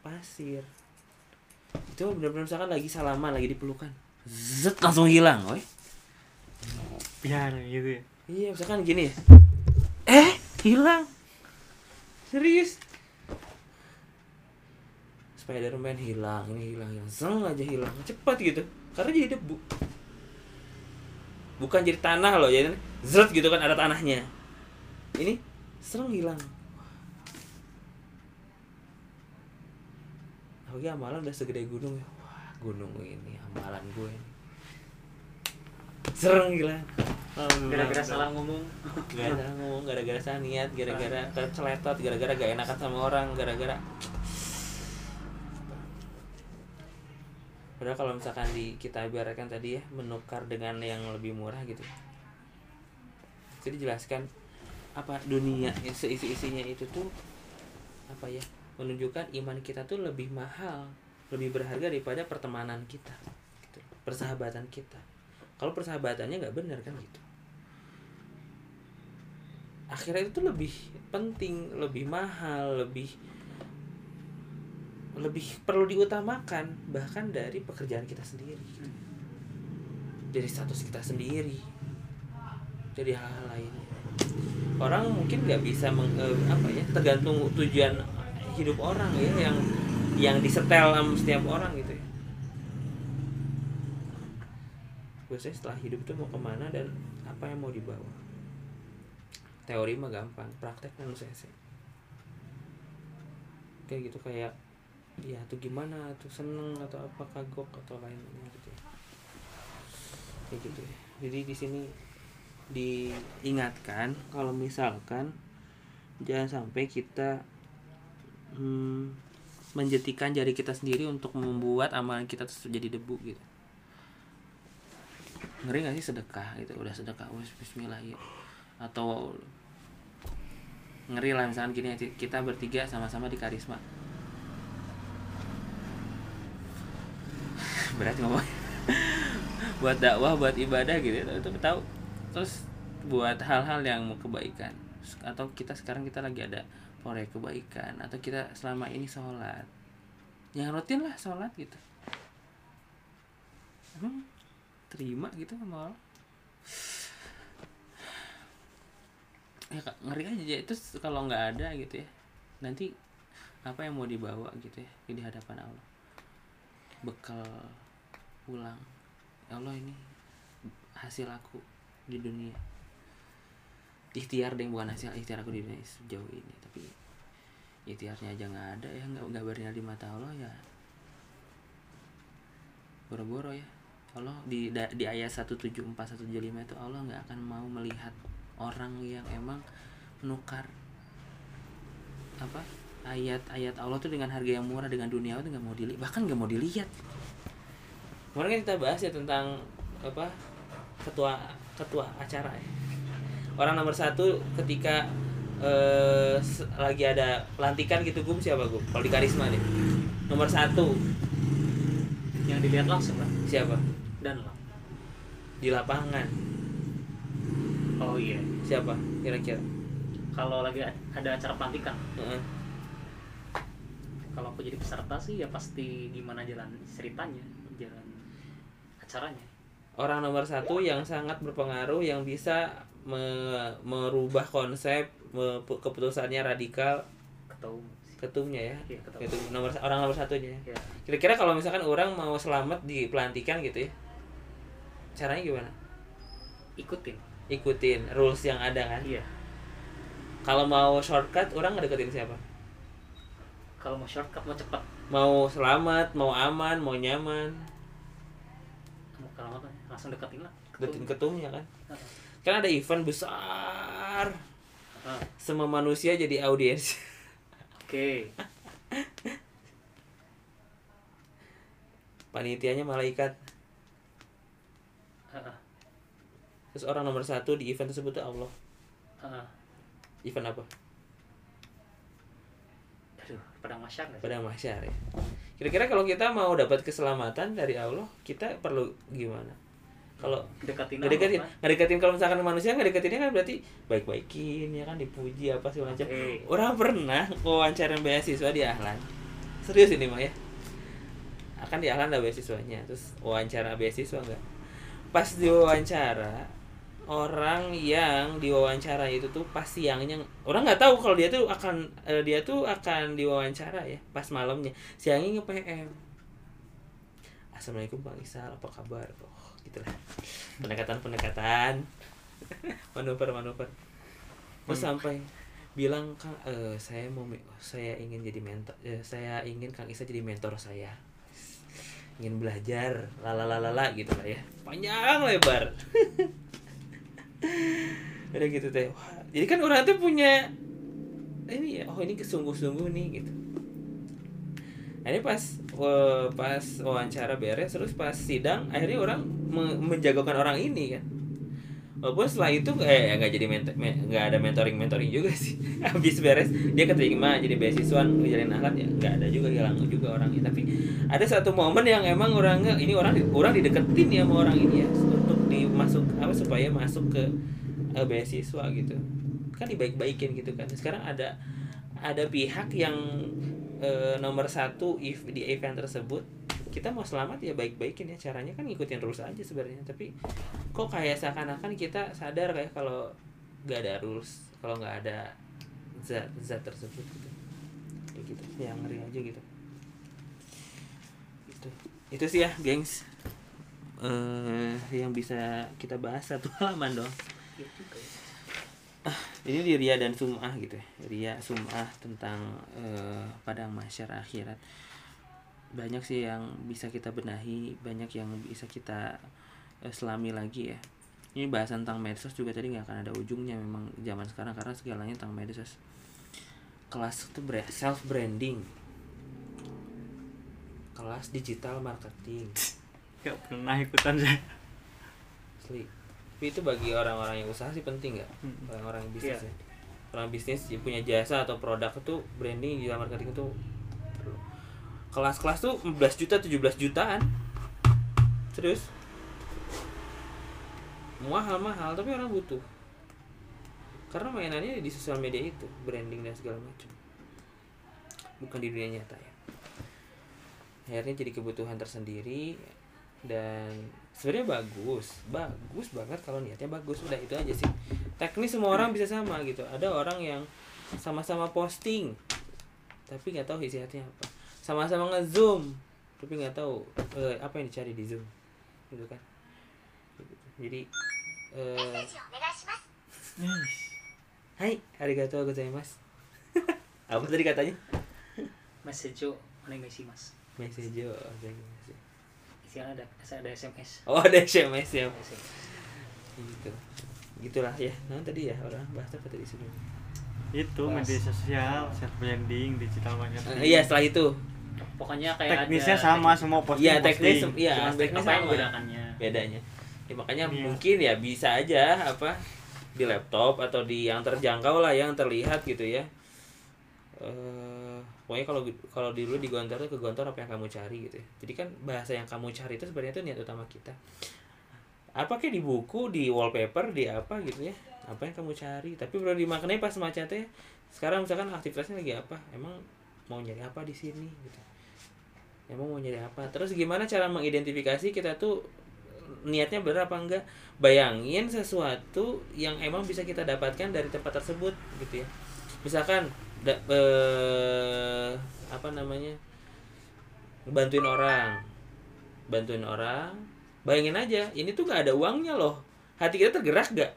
pasir. Itu benar-benar misalkan lagi salaman lagi dipelukan. Zet langsung hilang woi. Biar gitu ya. iya misalkan gini ya. Eh hilang. Serius? Spiderman hilang ini hilang hilang. Zeng aja hilang cepat gitu. Karena jadi debu. Bukan jadi tanah loh jadi zet gitu kan ada tanahnya. Ini sereng hilang Oke amalan udah segede gunung ya? Wah gunung ini amalan gue ini. Sereng gila. Gara-gara salah ngomong. Gara-gara ngomong, gara-gara salah niat, gara-gara terceletot, gara-gara gak enakan sama orang, gara-gara Padahal kalau misalkan di kita ibaratkan tadi ya menukar dengan yang lebih murah gitu. Jadi dijelaskan apa dunia seisi-isinya itu tuh apa ya menunjukkan iman kita tuh lebih mahal, lebih berharga daripada pertemanan kita, gitu. persahabatan kita. Kalau persahabatannya nggak benar kan gitu. Akhirnya itu lebih penting, lebih mahal, lebih lebih perlu diutamakan bahkan dari pekerjaan kita sendiri dari status kita sendiri jadi hal-hal lainnya orang mungkin nggak bisa meng, eh, apa ya tergantung tujuan hidup orang ya yang yang disetel setiap orang gitu ya biasanya setelah hidup itu mau ke mana dan apa yang mau dibawa teori mah gampang praktek kan saya kayak gitu kayak ya tuh gimana tuh seneng atau apa kagok atau lainnya gitu ya. kayak gitu ya. jadi di sini diingatkan kalau misalkan jangan sampai kita hmm, menjetikan jari kita sendiri untuk membuat amalan kita terus jadi debu gitu. Ngeri gak sih sedekah gitu? Udah sedekah wes Bismillah ya atau ngeri lah misalkan gini kita bertiga sama-sama di karisma. Berat ngomong. Buat dakwah buat ibadah gitu. Itu tahu terus buat hal-hal yang mau kebaikan. Atau kita sekarang kita lagi ada proyek kebaikan atau kita selama ini sholat. Yang rutin lah sholat gitu. Hmm, terima gitu sama Allah ya ngeri aja itu kalau nggak ada gitu ya nanti apa yang mau dibawa gitu ya di hadapan Allah? Bekal pulang. Ya Allah ini hasil aku di dunia ikhtiar deh bukan hasil ikhtiar aku di dunia sejauh ini. Tapi ikhtiarnya aja nggak ada ya nggak nggak bernilai di mata Allah ya. Boro-boro ya. Allah di di ayat 174 175 itu Allah nggak akan mau melihat orang yang emang menukar apa ayat-ayat Allah tuh dengan harga yang murah dengan dunia itu nggak mau dilihat bahkan nggak mau dilihat. Kemarin kan kita bahas ya tentang apa ketua ketua acara ya orang nomor satu ketika eh, s- lagi ada pelantikan gitu gue siapa gue kalau di karisma deh. Nomor satu. Yang dilihat langsung lah siapa? Dan lah. Di lapangan. Oh iya. Siapa kira-kira? Kalau lagi ada acara pelantikan. Heeh. kalau aku jadi peserta sih ya pasti gimana jalan ceritanya jalan acaranya. Orang nomor satu yang sangat berpengaruh yang bisa me- merubah konsep me- keputusannya radikal ketemu ketumnya ya. Iya, ketum. Ketum, nomor orang nomor satunya. Ya. ya kira-kira kalau misalkan orang mau selamat di pelantikan gitu ya caranya gimana? Ikutin. Ikutin rules yang ada kan? Iya. Kalau mau shortcut orang ngedeketin siapa? Kalau mau shortcut mau cepat mau selamat mau aman mau nyaman. Mau kalau apa? Langsung deketin lah. Deketin ketumnya kan? Heeh. Kan ada event besar. Semua manusia jadi audiens. Oke. Panitianya malaikat. Terus orang nomor satu di event tersebut tuh Allah. Event apa? Aduh pedang masyar pada mahsyar ya. Kira-kira kalau kita mau dapat keselamatan dari Allah kita perlu gimana kalau deketin ngedeketin Allah, ngedeketin kalau misalkan manusia ngedeketinnya kan berarti baik-baikin ya kan dipuji apa sih macam. Oke. orang pernah wawancara beasiswa di Ahlan. Serius ini mah ya? Akan di Ahlan ada beasiswanya terus wawancara beasiswa enggak pas diwawancara orang yang diwawancara itu tuh pas siangnya orang nggak tahu kalau dia tuh akan eh, dia tuh akan diwawancara ya pas malamnya. Siangnya nge PM Assalamualaikum Bang Isal apa kabar? Oh gitulah. Pendekatan pendekatan manuver manuver terus sampai bilang kang eh, saya mau saya ingin jadi mentor eh, saya ingin kang Isa jadi mentor saya. Ingin belajar lalalalala gitu lah ya. Panjang lebar. Udah gitu teh. Wah, jadi kan orang tuh punya ini ya oh ini kesungguh-sungguh nih gitu ini pas eh, pas wawancara beres terus pas sidang akhirnya orang me- menjagokan orang ini kan. Walaupun setelah itu eh nggak jadi nggak ada mentoring mentoring juga sih. Habis beres dia keterima jadi beasiswa ngejalin akhlak ya nggak ada juga hilang juga orangnya. Tapi ada satu momen yang emang orangnya ini orang orang dideketin ya sama orang ini ya untuk dimasuk apa supaya masuk ke eh, beasiswa gitu. Kan dibaik-baikin gitu kan. Sekarang ada ada pihak yang eh, nomor satu if di event tersebut kita mau selamat ya baik-baikin ya. Caranya kan ngikutin rules aja sebenarnya. Tapi kok kayak seakan-akan kita sadar kayak kalau nggak ada rules kalau nggak ada zat zat tersebut gitu. Kayak gitu yang ngeri aja gitu. Itu itu sih ya gengs. Eh yang bisa kita bahas satu halaman dong. Ya. Ini di Ria dan Sum'ah gitu ya. Ria Sum'ah tentang eh, padang masyar akhirat. Banyak sih yang bisa kita benahi banyak yang bisa kita eh, selami lagi ya. Ini bahas tentang medsos juga tadi nggak akan ada ujungnya memang zaman sekarang karena segalanya tentang medsos. Kelas itu self branding kelas digital marketing. Gak pernah ikutan saya. Asli. Tapi itu bagi orang-orang yang usaha sih penting nggak? Hmm. Orang-orang yang bisnis Iya. ya. Orang bisnis yang punya jasa atau produk itu branding digital marketing itu perlu. Kelas-kelas tuh 11 juta 17 jutaan. Serius. Mahal-mahal tapi orang butuh. Karena mainannya di sosial media itu, branding dan segala macam. Bukan di dunia nyata ya. Akhirnya jadi kebutuhan tersendiri dan sebenarnya bagus bagus banget kalau niatnya bagus. Udah itu aja sih. Teknis semua orang bisa sama gitu. Ada orang yang sama-sama posting tapi nggak tahu isi hatinya apa. Sama-sama ngezoom tapi nggak tahu eh, apa yang dicari di zoom. Gitu kan. Jadi eh, Hai, arigatou gozaimasu. apa tadi katanya? message onegaishimasu. Message gozaimasu. Isinya ada ada SMS Oh, ada SMS ya. SMS. Gitu. Gitulah ya. Nah, tadi ya orang bahas apa tadi sebelumnya? itu Bahas. media sosial self branding digital marketing Eh, iya, setelah itu. pokoknya kayak teknisnya ada sama teknik- semua posting Iya, teknis posting. iya, teknis apa yang sama. membedakannya Bedanya. Ya, makanya Iya. mungkin ya bisa aja apa di laptop atau di yang terjangkau lah yang terlihat gitu ya. Eh, pokoknya kalau kalau dulu di Gontor tuh ke Gontor apa yang kamu cari gitu ya. Jadi kan bahasa yang kamu cari itu sebenarnya itu niat utama kita. Apa kayak di buku, di wallpaper, di apa gitu ya. Apa yang kamu cari, tapi perlu dimaknai pas macetnya. Sekarang misalkan aktivitasnya lagi apa? Emang mau nyari apa di sini gitu. Emang mau nyari apa? Terus gimana cara mengidentifikasi kita tuh niatnya benar apa enggak? Bayangin sesuatu yang emang bisa kita dapatkan dari tempat tersebut gitu ya. Misalkan da- eh, apa namanya? bantuin orang. Bantuin orang. Bayangin aja, ini tuh nggak ada uangnya loh. Hati kita tergerak gak?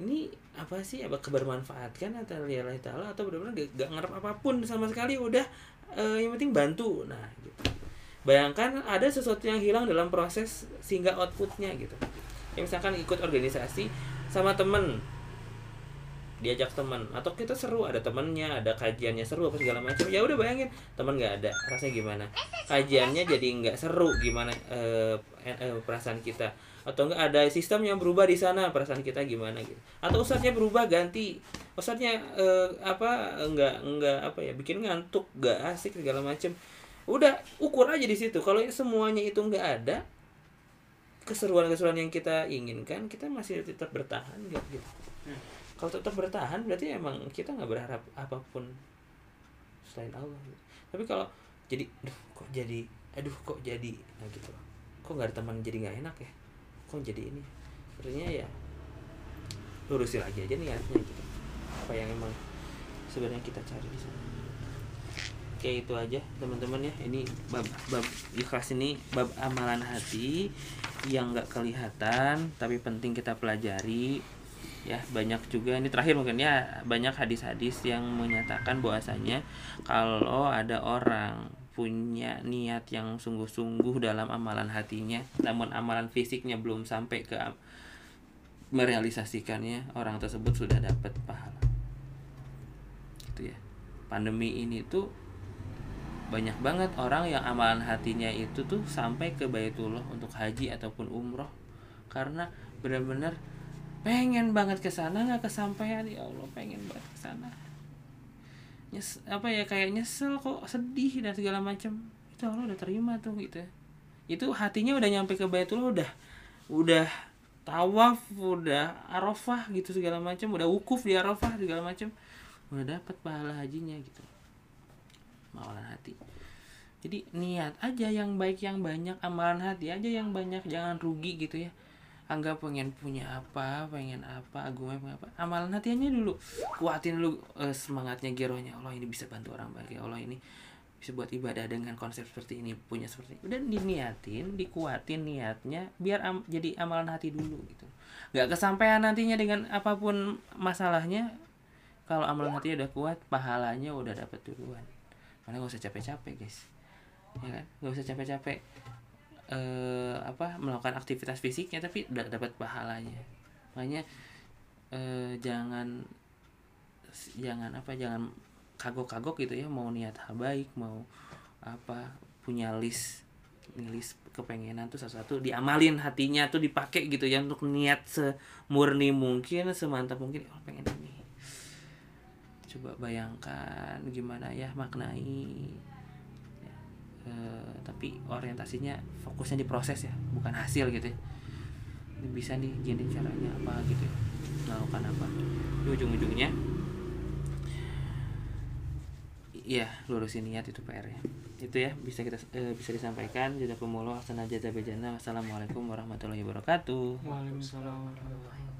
Ini apa sih apa kebermanfaatkan atau lillahi taala atau benar-benar gak, gak ngarep apa pun sama sekali udah eh, yang penting bantu nah gitu bayangkan ada sesuatu yang hilang dalam proses sehingga outputnya gitu ya misalkan ikut organisasi sama temen diajak teman atau kita seru ada temennya ada kajiannya seru apa segala macam. Ya udah bayangin teman nggak ada rasanya gimana? Kajiannya jadi nggak seru gimana eh, eh, perasaan kita? Atau enggak ada sistem yang berubah di sana perasaan kita gimana gitu? Atau ustadznya berubah ganti. Ustadznya eh, apa enggak enggak apa ya bikin ngantuk enggak asik segala macam udah ukur aja di situ. Kalau semuanya itu enggak ada keseruan-keseruan yang kita inginkan kita masih tetap bertahan gitu. Hmm. Kalau tetap bertahan berarti emang kita nggak berharap apa pun selain Allah. Tapi kalau jadi aduh kok jadi aduh kok jadi nah gitu. Kok nggak ada teman jadi nggak enak ya? Kok jadi ini? Sebenarnya ya lurusin lagi aja niatnya gitu. Apa yang emang sebenarnya kita cari di sana. Oke itu aja teman-teman ya. Ini bab bab ikhlas ini bab amalan hati yang nggak kelihatan tapi penting kita pelajari ya banyak juga. Ini terakhir mungkin ya. Banyak hadis-hadis yang menyatakan bahwasanya kalau ada orang punya niat yang sungguh-sungguh dalam amalan hatinya namun amalan fisiknya belum sampai ke merealisasikannya orang tersebut sudah dapat pahala. Gitu ya. Pandemi ini tuh banyak banget orang yang amalan hatinya itu tuh sampai ke Baitullah untuk haji ataupun umroh. Karena benar-benar pengen banget ke sana nggak kesampaian. Ya Allah pengen banget ke sana. Nyes apa ya kayak nyesel kok sedih dan segala macam itu Allah udah terima tuh gitu. Itu hatinya udah nyampe ke Baitullah udah udah tawaf udah arafah gitu segala macam udah wukuf di arafah segala macam udah dapat pahala hajinya gitu. Amalan hati. Jadi niat aja yang baik yang banyak amalan hati aja yang banyak. Jangan rugi gitu ya anggap pengen punya apa pengen apa gue pengen apa. Amalan hatinya dulu. Kuatin dulu eh, semangatnya girohnya Allah ini bisa bantu orang ya Allah ini bisa buat ibadah dengan konsep seperti ini punya seperti ini. Udah diniatin dikuatin niatnya biar am- jadi amalan hati dulu gitu. Nggak kesampaian nantinya dengan apa pun masalahnya. Kalau amalan hatinya udah kuat pahalanya udah dapet duluan. Mana gak usah capek-capek guys. Ya kan? Gak usah capek-capek eh apa melakukan aktivitas fisiknya tapi udah dapat pahalanya. Makanya eh, jangan jangan apa jangan kagok-kagok gitu ya mau niat hal baik mau apa punya list list kepengenan tuh sesuatu diamalin hatinya tuh dipakai gitu ya untuk niat semurni mungkin semantap mungkin oh pengen ini. Coba bayangkan gimana ya maknai Eh, tapi orientasinya fokusnya di proses ya bukan hasil gitu ya bisa nih gini caranya apa gitu ya melakukan apa di ujung-ujungnya Iya, lurusin niat itu PR ya. Itu ya bisa kita eh, bisa disampaikan. Jazakumullah hasanah jazaa bejana. Wassalamualaikum warahmatullahi wabarakatuh. Waalaikumsalam warahmatullahi